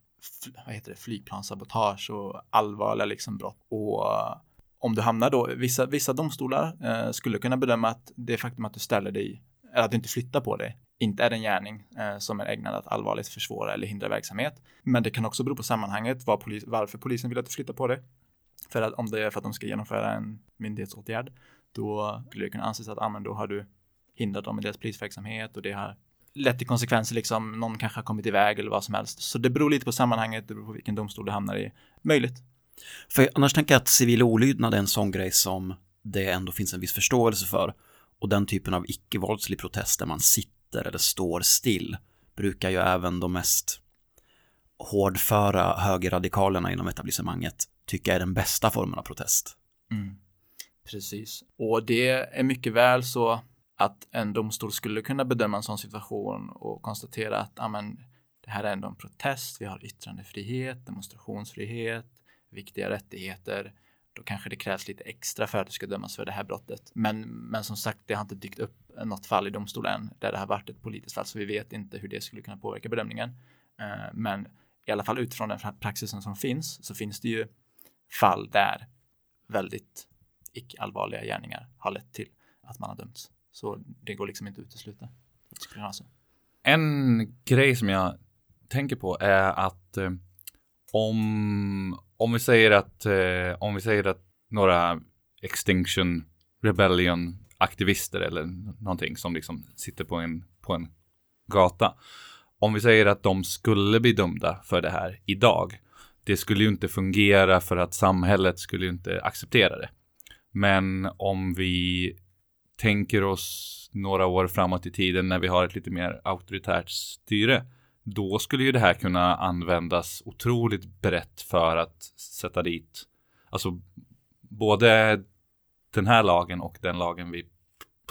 vad heter det, flygplanssabotage och allvarliga liksom brott. Och eh, om du hamnar då, vissa, vissa domstolar eh, skulle kunna bedöma att det faktum att du ställer dig, eller att du inte flyttar på dig, inte är en gärning eh, som är ägnad att allvarligt försvåra eller hindra verksamhet. Men det kan också bero på sammanhanget, var polis, varför polisen vill att du flyttar på dig. För att om det är för att de ska genomföra en myndighetsåtgärd, då skulle det kunna anses att ah, men då har du hindrat dem i deras polisverksamhet och det har lett till konsekvenser, liksom någon kanske har kommit iväg eller vad som helst. Så det beror lite på sammanhanget, det beror på vilken domstol du hamnar i. Möjligt.
För annars tänker jag att civil olydnad är en sån grej som det ändå finns en viss förståelse för. Och den typen av icke-våldslig protest där man sitter eller står still brukar ju även de mest hårdföra högerradikalerna inom etablissemanget tycka är den bästa formen av protest. Mm.
Precis. Och det är mycket väl så att en domstol skulle kunna bedöma en sån situation och konstatera att amen, det här är ändå en protest, vi har yttrandefrihet, demonstrationsfrihet, viktiga rättigheter. Då kanske det krävs lite extra för att du ska dömas för det här brottet. Men, men som sagt, det har inte dykt upp något fall i domstolen där det har varit ett politiskt fall, så vi vet inte hur det skulle kunna påverka bedömningen. Eh, Men i alla fall utifrån den praxisen som finns så finns det ju fall där väldigt icke-allvarliga gärningar har lett till att man har dömts. Så det går liksom inte att utesluta. Alltså.
En grej som jag tänker på är att eh, om, om vi säger att eh, om vi säger att några Extinction Rebellion aktivister eller någonting som liksom sitter på en, på en gata. Om vi säger att de skulle bli dömda för det här idag. Det skulle ju inte fungera för att samhället skulle ju inte acceptera det. Men om vi tänker oss några år framåt i tiden när vi har ett lite mer auktoritärt styre. Då skulle ju det här kunna användas otroligt brett för att sätta dit, alltså både den här lagen och den lagen vi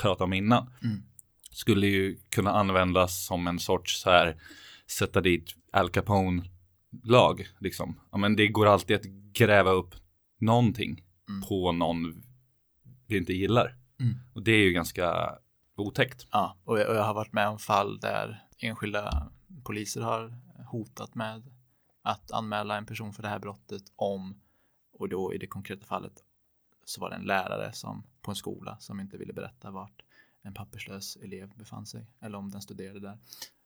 pratade om innan.
Mm.
Skulle ju kunna användas som en sorts så här sätta dit Al Capone-lag. Liksom. Ja, men det går alltid att gräva upp någonting
Mm.
på någon vi inte gillar.
Mm.
Och det är ju ganska otäckt.
Ja, och jag, och jag har varit med om fall där enskilda poliser har hotat med att anmäla en person för det här brottet om, och då i det konkreta fallet så var det en lärare som på en skola som inte ville berätta vart en papperslös elev befann sig eller om den studerade där.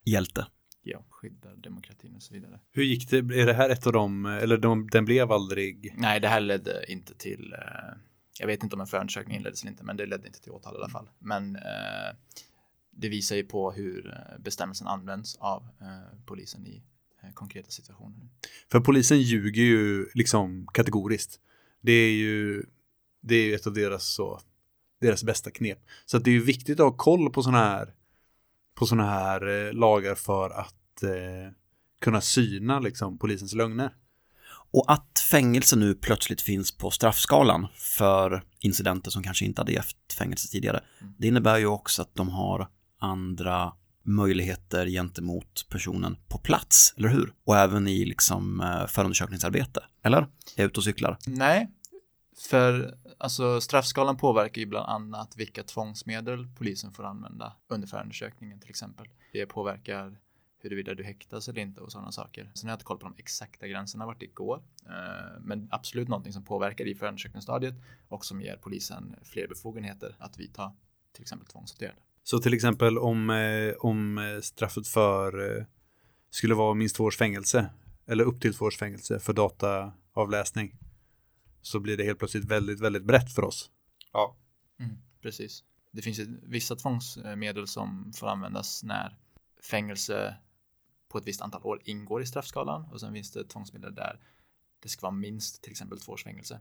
Hjälte.
ja, skyddar demokratin och så vidare.
Hur gick det? Är det här ett av dem, eller de, den blev aldrig?
Nej, det här ledde inte till, eh, jag vet inte om en förundersökning inleddes eller inte, men det ledde inte till åtal i alla fall. Men eh, det visar ju på hur eh, bestämmelsen används av eh, polisen i eh, konkreta situationer.
För polisen ljuger ju liksom kategoriskt. Det är ju, det är ju ett av deras, så, deras bästa knep. Så att det är ju viktigt att ha koll på sådana här, på såna här eh, lagar för att eh, kunna syna liksom, polisens lögner.
Och att fängelse nu plötsligt finns på straffskalan för incidenter som kanske inte hade gett fängelse tidigare. Det innebär ju också att de har andra möjligheter gentemot personen på plats, eller hur? Och även i liksom eh, förundersökningsarbete, eller? Är jag ute och cyklar?
Nej, för alltså, straffskalan påverkar ju bland annat vilka tvångsmedel polisen får använda under förundersökningen till exempel. Det påverkar huruvida du häktas eller inte och sådana saker. Sen har jag inte koll på de exakta gränserna vart det går. Eh, men absolut någonting som påverkar i förundersökningsstadiet och som ger polisen fler befogenheter att vidta till exempel tvångsåtgärder.
Så till exempel om, eh, om eh, straffet för eh, skulle vara minst två års fängelse eller upp till två års fängelse för dataavläsning så blir det helt plötsligt väldigt, väldigt brett för oss.
Ja.
Precis. Det finns vissa tvångsmedel som får användas när fängelse på ett visst antal år ingår i straffskalan och sen finns det tvångsmedel där det ska vara minst till exempel två års fängelse.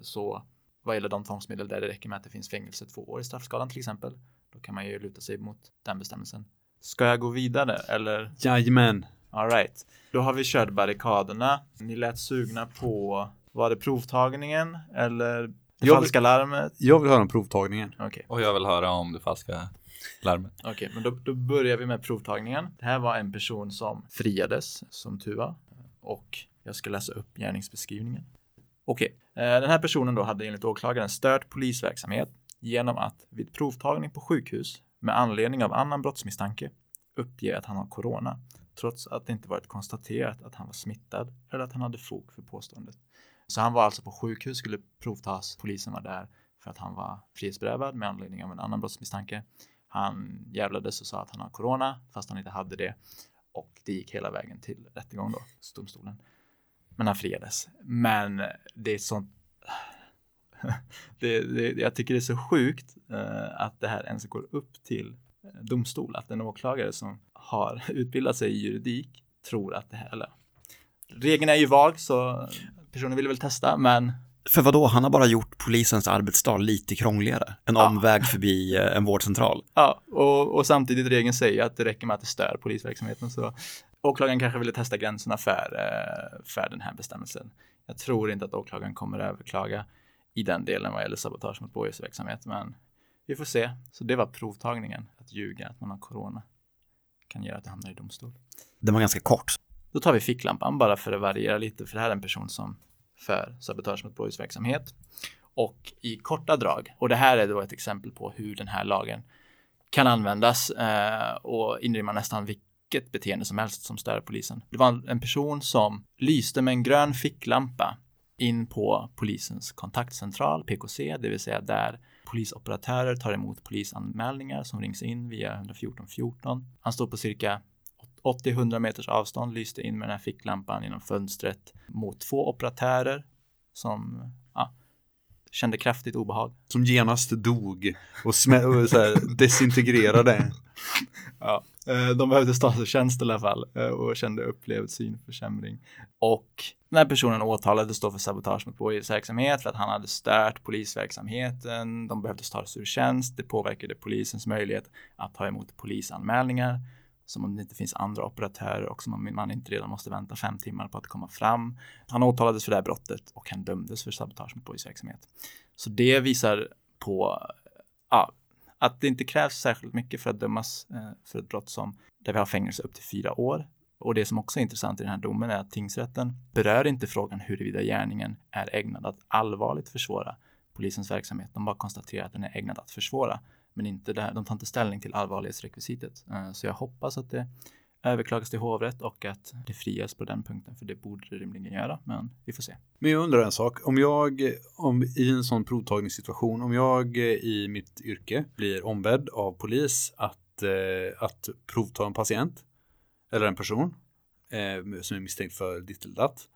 Så vad gäller de tvångsmedel där det räcker med att det finns fängelse två år i straffskalan till exempel, då kan man ju luta sig mot den bestämmelsen. Ska jag gå vidare eller?
Jajamän.
All right. Då har vi kört barrikaderna. Ni lät sugna på, var det provtagningen eller det
Jag vill-
falska larmet?
Jag vill höra om provtagningen.
Okej.
Och jag vill höra om det falska larmet.
Okej, men då, då börjar vi med provtagningen. Det här var en person som friades, som tur var. Och jag ska läsa upp gärningsbeskrivningen. Okej, eh, den här personen då hade enligt åklagaren stört polisverksamhet genom att vid provtagning på sjukhus med anledning av annan brottsmisstanke uppge att han har corona, trots att det inte varit konstaterat att han var smittad eller att han hade fog för påståendet. Så han var alltså på sjukhus, skulle provtas, polisen var där för att han var frihetsberövad med anledning av en annan brottsmisstanke. Han jävlades och sa att han har corona fast han inte hade det. Och det gick hela vägen till rättegång då, domstolen. Men han friades. Men det är sånt det, det, jag tycker det är så sjukt eh, att det här ens går upp till eh, domstol. Att en åklagare som har utbildat sig i juridik tror att det här, eller regeln är ju vag så personen ville väl testa men
För vad då? Han har bara gjort polisens arbetsdag lite krångligare. En
Ja.
omväg förbi eh, en vårdcentral.
Ja, och, och samtidigt regeln säger att det räcker med att det stör polisverksamheten. Så åklagaren kanske ville testa gränserna för, för den här bestämmelsen. Jag tror inte att åklagaren kommer att överklaga i den delen vad gäller sabotage mot blåljusverksamhet, men vi får se. Så det var provtagningen, att ljuga att man har corona kan göra att det hamnar i domstol.
Den var ganska kort.
Då tar vi ficklampan bara för att variera lite, för det här är en person som för sabotage mot blåljusverksamhet. Och i korta drag, och det här är då ett exempel på hur den här lagen kan användas eh, och inrymma nästan vilket beteende som helst som stör polisen. Det var en- en person som lyste med en grön ficklampa in på polisens kontaktcentral, PKC, det vill säga där polisoperatörer tar emot polisanmälningar som rings in via 114 14. Han står på cirka 80-100 meters avstånd, lyste in med den här ficklampan genom fönstret mot två operatörer som ja, kände kraftigt obehag.
Som genast dog och, och så här, desintegrerade.
Ja, eh, de behövde statstjänst i alla fall eh, och kände upplevd synförsämring. Och den här personen åtalades då för sabotage mot blåljusverksamhet för att han hade stört polisverksamheten. De behövde tas ur tjänst. Det påverkade polisens möjlighet att ta emot polisanmälningar som om det inte finns andra operatörer och som om man inte redan måste vänta fem timmar på att komma fram. Han åtalades för det här brottet och han dömdes för sabotage mot polisverksamhet. Så det visar på ja, att det inte krävs särskilt mycket för att dömas eh, för ett brott som där vi har fängelse upp till fyra år. Och det som också är intressant i den här domen är att tingsrätten berör inte frågan huruvida gärningen är ägnad att allvarligt försvåra polisens verksamhet. De bara konstaterar att den är ägnad att försvåra, men inte det här. De tar inte ställning till allvarlighetsrekvisitet. Eh, Så jag hoppas att det överklagas till hovrätt och att det frias på den punkten, för det borde det rimligen göra, men vi får se.
Men jag undrar en sak. Om jag, om, i en sån provtagningssituation, om jag i mitt yrke blir ombedd av polis att, eh, att provta en patient. eller en person eh, som är misstänkt för ditt eller datt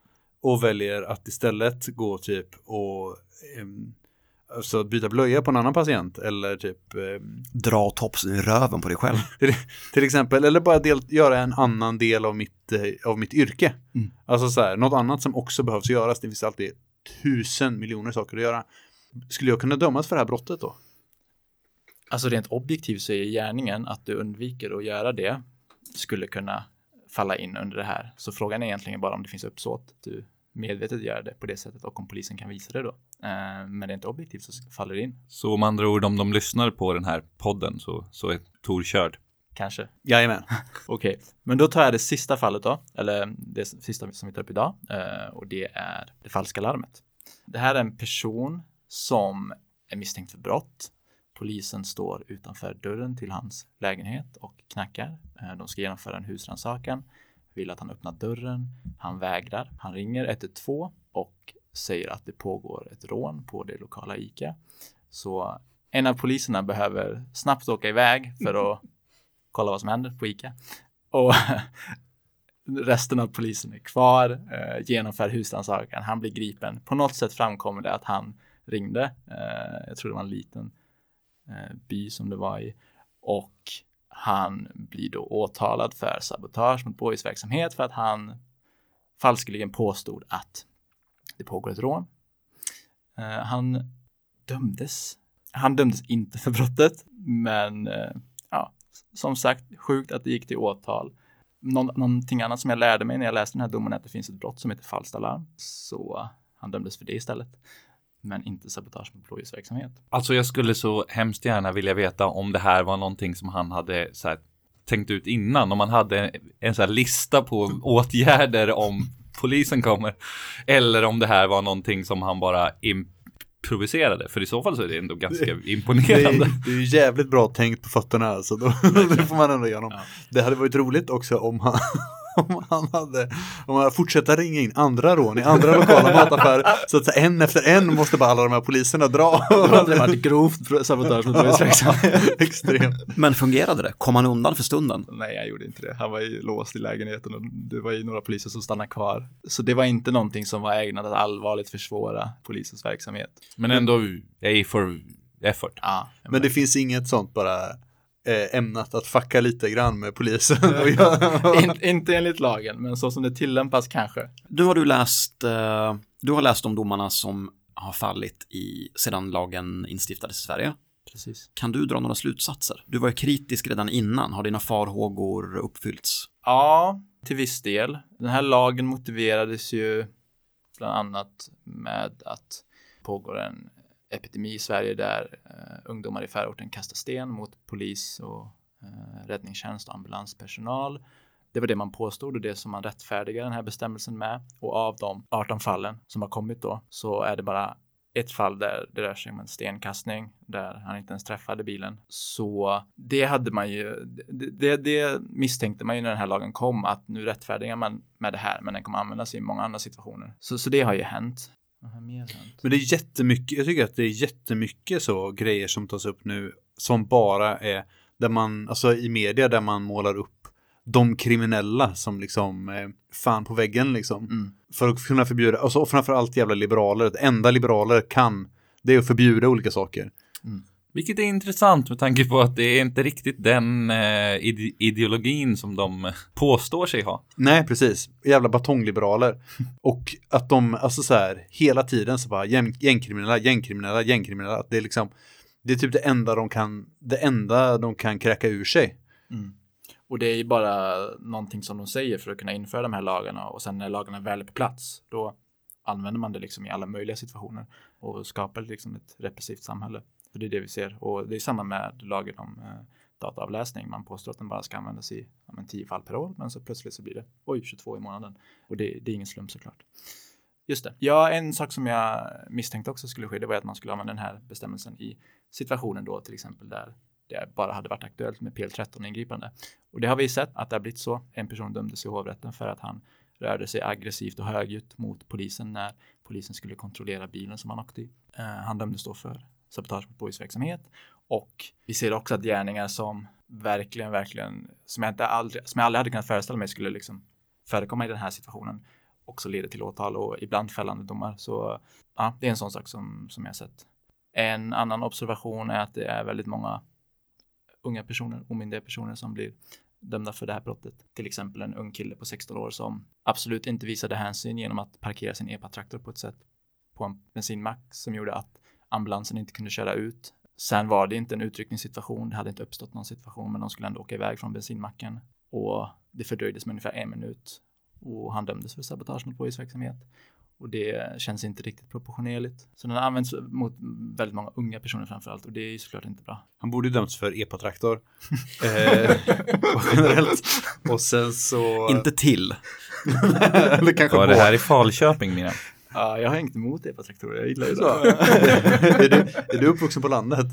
och väljer att istället gå typ och eh, alltså byta blöja på en annan patient eller typ ehm,
Dra topsen i röven på dig själv.
till, till exempel, eller bara del, göra en annan del av mitt, eh, av mitt yrke.
Mm.
Alltså så här, något annat som också behövs göras. Det finns alltid tusen miljoner saker att göra. Skulle jag kunna dömas för det här brottet då?
Alltså rent objektivt så är gärningen att du undviker att göra det skulle kunna falla in under det här. Så frågan är egentligen bara om det finns uppsåt att du medvetet gör det på det sättet och om polisen kan visa det då. Eh, men rent objektivt så faller det in,
Så med andra ord, om de lyssnar på den här podden så, så är Tor körd.
kanske.
Jajamän.
Okej, men då tar jag det sista fallet då, eller det sista som vi tar upp idag, eh, och det är det falska larmet. Det här är en person som är misstänkt för brott. Polisen står utanför dörren till hans lägenhet och knackar. Eh, De ska genomföra en husrannsakan, vill att han öppnar dörren. Han vägrar. Han ringer 112 och säger att det pågår ett rån på det lokala ICA. Så en av poliserna behöver snabbt åka iväg för att kolla vad som händer på ICA. Och resten av polisen är kvar, eh, genomför husrannsakan. Han blir gripen. På något sätt framkommer det att han ringde. Eh, jag tror det var en liten eh, by som det var i. Och han blir då åtalad för sabotage mot blåljusverksamhet för att han falskeligen påstod att det pågår ett rån. Uh, han dömdes. Han dömdes inte för brottet, men uh, ja, som sagt, sjukt att det gick till åtal. Någon, någonting annat som jag lärde mig när jag läste den här domen är att det finns ett brott som heter falskt alarm. Så han dömdes för det istället. Men inte sabotage mot blåljusverksamhet.
Alltså jag skulle så hemskt gärna vilja veta om det här var någonting som han hade så här, tänkt ut innan. Om han hade en, en så här lista på åtgärder om polisen kommer. Eller om det här var någonting som han bara improviserade. För i så fall så är det ändå ganska
Det är,
imponerande.
det är ju jävligt bra tänkt på fötterna alltså. Då, det får man ändå igenom.
Ja.
Det hade varit roligt också om han, om han hade, om han hade fortsätta ringa in andra rån i andra lokala mataffärer. Så att så här, en efter en måste bara alla de här poliserna dra.
Det hade varit grovt sabotage mot blåljusverksamhet.
Extremt.
Men fungerade det? Kom han undan för stunden?
Nej, jag gjorde inte det. Han var ju låst i lägenheten och det var ju några poliser som stannade kvar. Så det var inte någonting som var ägnat att allvarligt försvåra polisens verksamhet.
Men ändå A for effort.
Ja,
Men det finns inget sånt bara ämnat att fucka lite grann med polisen.
In, inte enligt lagen, men så som det tillämpas kanske.
Nu har du läst, eh, du har läst de domarna som har fallit i, sedan lagen instiftades i Sverige.
Precis.
Kan du dra några slutsatser? Du var ju kritisk redan innan. Har dina farhågor uppfyllts?
Ja, till viss del. Den här lagen motiverades ju bland annat med att pågår en epidemi i Sverige där eh, ungdomar i förorten kastar sten mot polis och eh, räddningstjänst och ambulanspersonal. Det var det man påstod och det som man rättfärdigar den här bestämmelsen med. Och av de 18 fallen som har kommit då så är det bara ett fall där det rör sig om en stenkastning där han inte ens träffade bilen. Så det hade man ju, det, det, det misstänkte man ju när den här lagen kom att nu rättfärdigar man med det här men den kommer användas i många andra situationer. Så, så det har ju hänt. Mer?
Men det är jättemycket, jag tycker att det är jättemycket så grejer som tas upp nu som bara är där man, alltså i media där man målar upp de kriminella som liksom eh, fan på väggen liksom.
Mm.
För att kunna förbjuda, alltså, och framförallt jävla liberaler, det enda liberaler kan det är att förbjuda olika saker.
Vilket är intressant med tanke på att det är inte riktigt den eh, ide ideologin som de eh, påstår sig ha.
Nej, precis. Jävla batongliberaler. Och att de, alltså så här, hela tiden så bara gäng, gängkriminella, gängkriminella, gängkriminella. Att det är liksom, det är typ det enda de kan, det enda de kan kräka ur sig.
Mm. Och det är ju bara någonting som de säger för att kunna införa de här lagarna och sen när lagarna väl är på plats då använder man det liksom i alla möjliga situationer och skapar liksom ett repressivt samhälle. För det är det vi ser och det är samma med lagen om eh, dataavläsning. Man påstår att den bara ska användas i ja, men 10 fall per år men så plötsligt så blir det oj 22 i månaden och det, det är ingen slump såklart. Just det. Ja, en sak som jag misstänkte också skulle ske, det var att man skulle använda den här bestämmelsen i situationen då till exempel där det bara hade varit aktuellt med PL13-ingripande. Och det har vi sett att det har blivit så. En person dömdes i hovrätten för att han rörde sig aggressivt och högljutt mot polisen när polisen skulle kontrollera bilen som han åkte i. Eh, han dömdes då för sabotage mot polisverksamhet Och vi ser också att gärningar som verkligen, verkligen, som jag, inte aldrig, som jag aldrig hade kunnat föreställa mig skulle liksom förekomma i den här situationen också leder till åtal och ibland fällande domar. Så ja, det är en sån sak som, som jag sett. En annan observation är att det är väldigt många unga personer, omyndiga personer som blir dömda för det här brottet. Till exempel en ung kille på 16 år som absolut inte visade hänsyn genom att parkera sin epa traktor på ett sätt på en bensinmack som gjorde att ambulansen inte kunde köra ut. Sen var det inte en utryckningssituation, det hade inte uppstått någon situation, men de skulle ändå åka iväg från bensinmacken och det fördröjdes med ungefär en minut och han dömdes för sabotage mot blåljusverksamhet. Och det känns inte riktigt proportionerligt. Så den används mot väldigt många unga personer framför allt och det är ju såklart inte bra.
Han borde ju dömts för epatraktor. eh, generellt. Och sen så...
Inte till.
Eller kanske
Var det här i Falköping Miriam?
Ja, jag har inget emot epatraktorer, jag gillar ju
Så.
det.
är, du, är du uppvuxen på landet?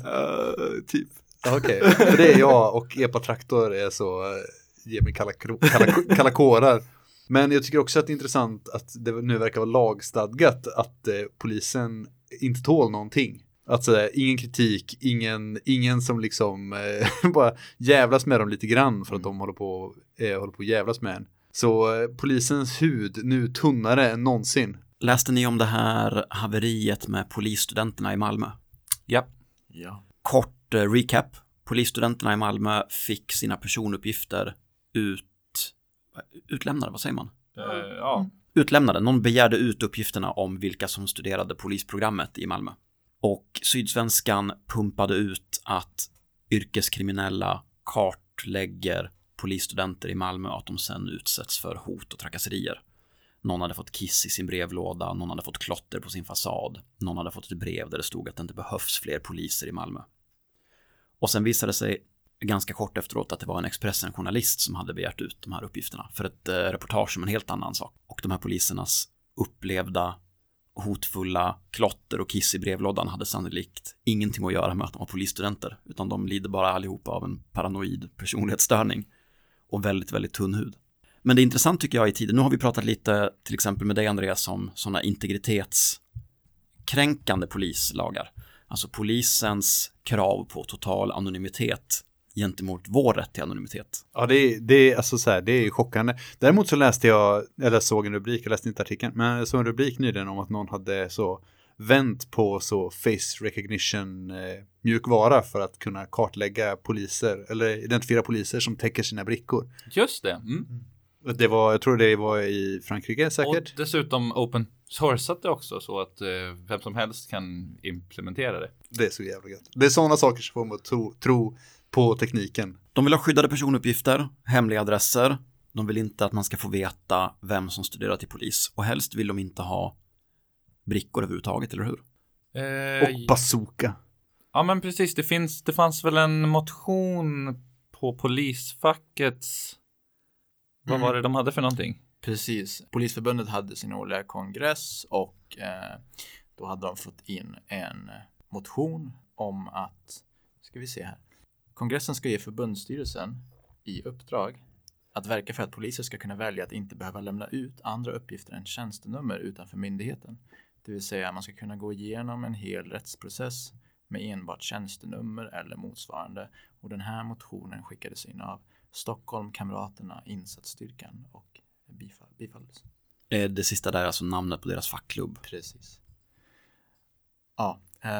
typ.
Ja, Okej, för det är jag och epatraktor är så, eh, ger mig kalla, kalla, kalla kårar. Men jag tycker också att det är intressant att det nu verkar vara lagstadgat att eh, polisen inte tål någonting. Att sådär, ingen kritik, ingen, ingen som liksom eh, bara jävlas med dem lite grann för att de håller på, eh, håller på att jävlas med en. Så eh, polisens hud nu tunnare än någonsin.
Läste ni om det här haveriet med polisstudenterna i Malmö?
Ja.
Ja.
Kort eh, recap. Polisstudenterna i Malmö fick sina personuppgifter ut, utlämnade, vad säger man?
Eh, ja.
Utlämnade, någon begärde ut uppgifterna om vilka som studerade polisprogrammet i Malmö. Och Sydsvenskan pumpade ut att yrkeskriminella kartlägger polisstudenter i Malmö och att de sen utsätts för hot och trakasserier. Någon hade fått kiss i sin brevlåda, någon hade fått klotter på sin fasad, någon hade fått ett brev där det stod att det inte behövs fler poliser i Malmö. Och sen visade det sig ganska kort efteråt att det var en Expressen-journalist som hade begärt ut de här uppgifterna för ett eh, reportage om en helt annan sak. Och de här polisernas upplevda hotfulla klotter och kiss i brevlådan hade sannolikt ingenting att göra med att de var polisstudenter, utan de lider bara allihopa av en paranoid personlighetsstörning och väldigt, väldigt tunn hud. Men det är intressant tycker jag i tiden, nu har vi pratat lite till exempel med dig Andreas om sådana integritetskränkande polislagar. Alltså polisens krav på total anonymitet gentemot vår rätt till anonymitet.
Ja, det är, det är, alltså så här, det är chockande. Däremot så läste jag, eller såg en rubrik, jag läste inte artikeln, men jag såg en rubrik nyligen om att någon hade så vänt på så face recognition eh, mjukvara för att kunna kartlägga poliser eller identifiera poliser som täcker sina brickor.
Just det. Mm.
Det var, jag tror det var i Frankrike säkert.
Och dessutom open sourcat det också så att eh, vem som helst kan implementera det.
Det är så jävla gött. Det är sådana saker som får mig att tro, tro på tekniken.
De vill ha skyddade personuppgifter, hemliga adresser. De vill inte att man ska få veta vem som studerar till polis. Och helst vill de inte ha brickor överhuvudtaget, eller hur?
Eh,
Och bazooka.
Ja men precis, det, finns, det fanns väl en motion på polisfackets, vad
Mm.
var det de hade för någonting?
Precis. Polisförbundet hade sin årliga kongress och eh, då hade de fått in en motion om att, ska vi se här, kongressen ska ge förbundsstyrelsen i uppdrag att verka för att poliser ska kunna välja att inte behöva lämna ut andra uppgifter än tjänstenummer utanför myndigheten. Det vill säga man ska kunna gå igenom en hel rättsprocess med enbart tjänstenummer eller motsvarande. Och den här motionen skickades in av Stockholm, Kamraterna, Insatsstyrkan och bifall, bifalldes.
Eh, Det sista där är alltså namnet på deras fackklubb.
Precis. Ja, eh,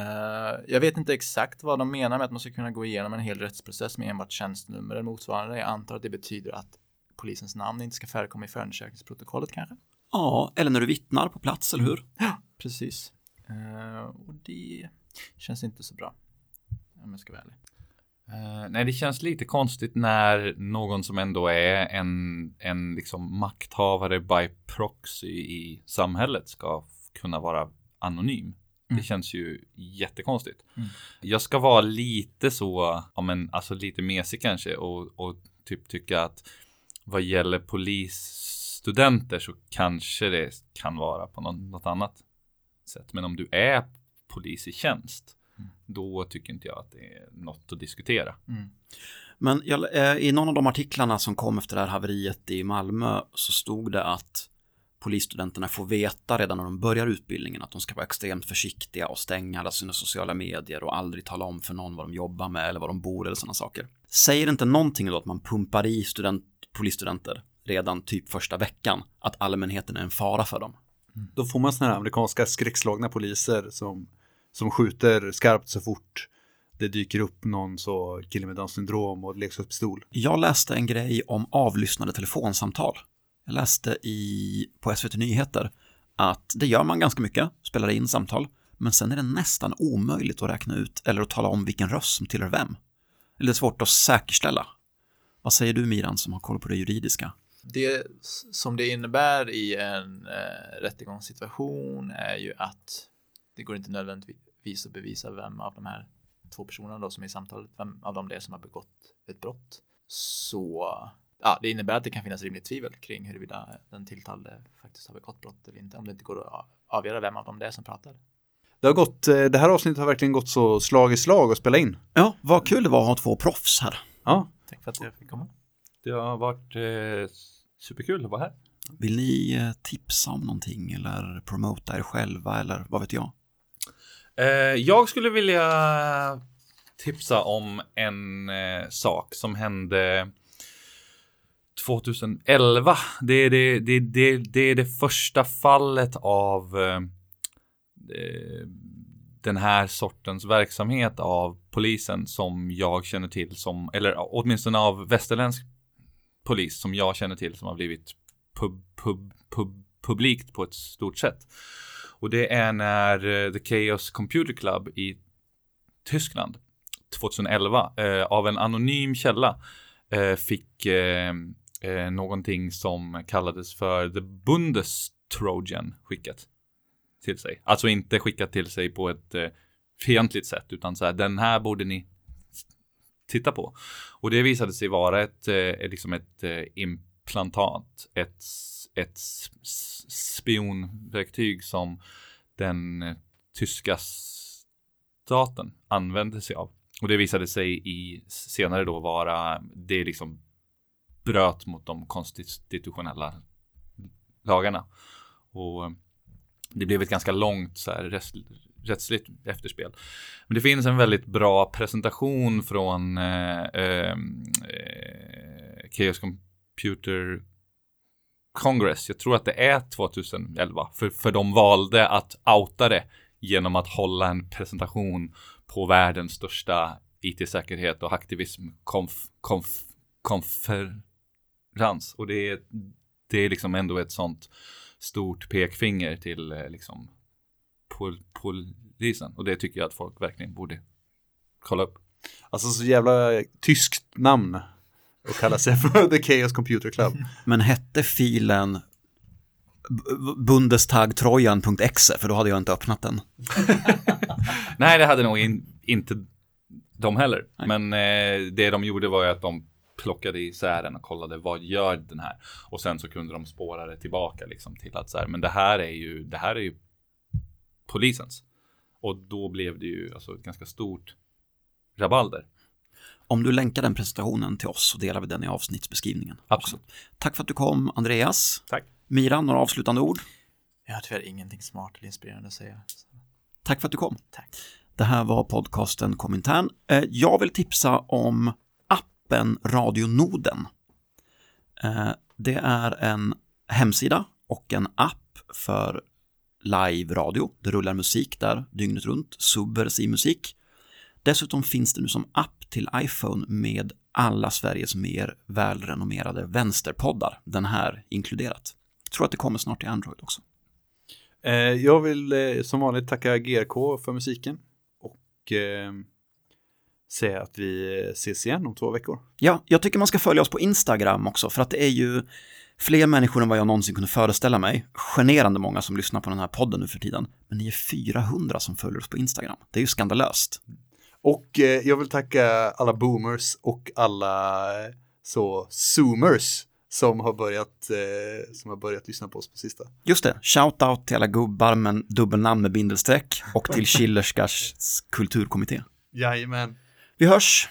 jag vet inte exakt vad de menar med att man ska kunna gå igenom en hel rättsprocess med enbart tjänstenummer eller motsvarande. Jag antar att det betyder att polisens namn inte ska förekomma i förundersökningsprotokollet kanske.
Ja, eller när du vittnar på plats, eller hur?
Precis. Eh, och det känns inte så bra. Om jag ska vara ärlig.
Eh, nej, det känns lite konstigt när någon som ändå är en, en liksom makthavare by proxy i samhället ska kunna vara anonym. Det
Mm.
känns ju jättekonstigt.
Mm.
Jag ska vara lite så, ja men alltså lite mesig kanske och, och typ tycka att vad gäller polisstudenter så kanske det kan vara på någon, något annat sätt. Men om du är polis i tjänst. Då tycker inte jag att det är något att diskutera.
Mm.
Men jag, eh, i någon av de artiklarna som kom efter det här haveriet i Malmö så stod det att polisstudenterna får veta redan när de börjar utbildningen att de ska vara extremt försiktiga och stänga alla sina sociala medier och aldrig tala om för någon vad de jobbar med eller var de bor eller sådana saker. Säger det inte någonting då att man pumpar i student, polisstudenter redan typ första veckan att allmänheten är en fara för dem?
Då får man sådana här amerikanska skräckslagna poliser som, som skjuter skarpt så fort det dyker upp någon så kille med Downs syndrom och leksakspistol.
Jag läste en grej om avlyssnade telefonsamtal. Jag läste i, på SVT Nyheter att det gör man ganska mycket, spelar in samtal, men sen är det nästan omöjligt att räkna ut eller att tala om vilken röst som tillhör vem. Eller det är svårt att säkerställa. Vad säger du Miran som har koll på det juridiska?
Det som det innebär i en eh, rättegångssituation är ju att det går inte nödvändigtvis att bevisa vem av de här två personerna då som är i samtalet, vem av dem det är som har begått ett brott. Så ja, det innebär att det kan finnas rimligt tvivel kring huruvida den tilltalade faktiskt har begått brott eller inte, om det inte går att avgöra vem av dem det är som pratar.
Det har gått, eh, det här avsnittet har verkligen gått så slag i slag att spela in.
Ja, vad kul det var att ha två proffs här.
Ja,
Tack för att jag fick komma.
Det har varit eh, superkul att vara här.
Vill ni eh, tipsa om någonting eller promota er själva eller vad vet jag?
Eh, jag skulle vilja tipsa om en eh, sak som hände 2011. Det är det, det, det, det, är det första fallet av eh, eh, den här sortens verksamhet av polisen som jag känner till som, eller åtminstone av västerländsk polis som jag känner till som har blivit pub, pub, pub, publikt på ett stort sätt. Och det är när eh, The Chaos Computer Club i Tyskland 2011 eh, av en anonym källa eh, fick eh, eh, någonting som kallades för The Bundestrojan skickat till sig. Alltså inte skickat till sig på ett eh, fientligt sätt utan så här den här borde ni titta på. Och det visade sig vara ett, eh, liksom ett eh, implantat, ett, ett spionverktyg som den eh, tyska staten använde sig av. Och det visade sig i senare då vara, det liksom bröt mot de konstitutionella lagarna. Och eh, det blev ett ganska långt så här, rättsligt efterspel. Men det finns en väldigt bra presentation från eh, eh, eh Chaos Computer Congress. Jag tror att det är 2011. För, för de valde att outa det genom att hålla en presentation på världens största IT-säkerhet och aktivism konf, konf, konferens. Och det är, det är liksom ändå ett sånt stort pekfinger till eh, liksom pol, polisen. Och det tycker jag att folk verkligen borde kolla upp.
alltså så jävla tyskt namn och kalla sig för The Chaos Computer Club.
Men hette filen bundestagtrojan.exe för då hade jag inte öppnat den.
Nej, det hade nog in, inte de heller. Men eh, det de gjorde var ju att de plockade isär den och kollade vad gör den här? Och sen så kunde de spåra det tillbaka liksom till att så här, men det här är ju, det här är ju polisens. Och då blev det ju alltså ett ganska stort rabalder.
Om du länkar den presentationen till oss så delar vi den i avsnittsbeskrivningen.
Absolut.
Tack för att du kom Andreas.
Tack.
Miran, några avslutande ord?
Jag har tyvärr ingenting smart eller inspirerande att säga.
Tack för att du kom.
Tack.
Det här var podcasten Komintern. Eh, Jag vill tipsa om appen Radionoden. Eh, Det är en hemsida och en app för live-radio. Det rullar musik där dygnet runt, subversiv musik. Dessutom finns det nu som app till iPhone med alla Sveriges mer välrenommerade vänsterpoddar, den här inkluderat. Jag tror att det kommer snart till Android också.
Eh, jag vill eh, som vanligt tacka GRK för musiken och eh, säga att vi ses igen om två veckor.
Ja, jag tycker man ska följa oss på Instagram också, för att det är ju fler människor än vad jag någonsin kunde föreställa mig. Generande många som lyssnar på den här podden nu för tiden. Men ni är 400 som följer oss på Instagram. Det är ju skandalöst.
Och eh, jag vill tacka alla boomers och alla eh, så zoomers som har börjat eh, som har börjat lyssna på oss på sista.
Just det, shout-out till alla gubbar med dubbelnamn med bindelstreck och till Schillerskas kulturkommitté.
Jajamän.
Vi hörs!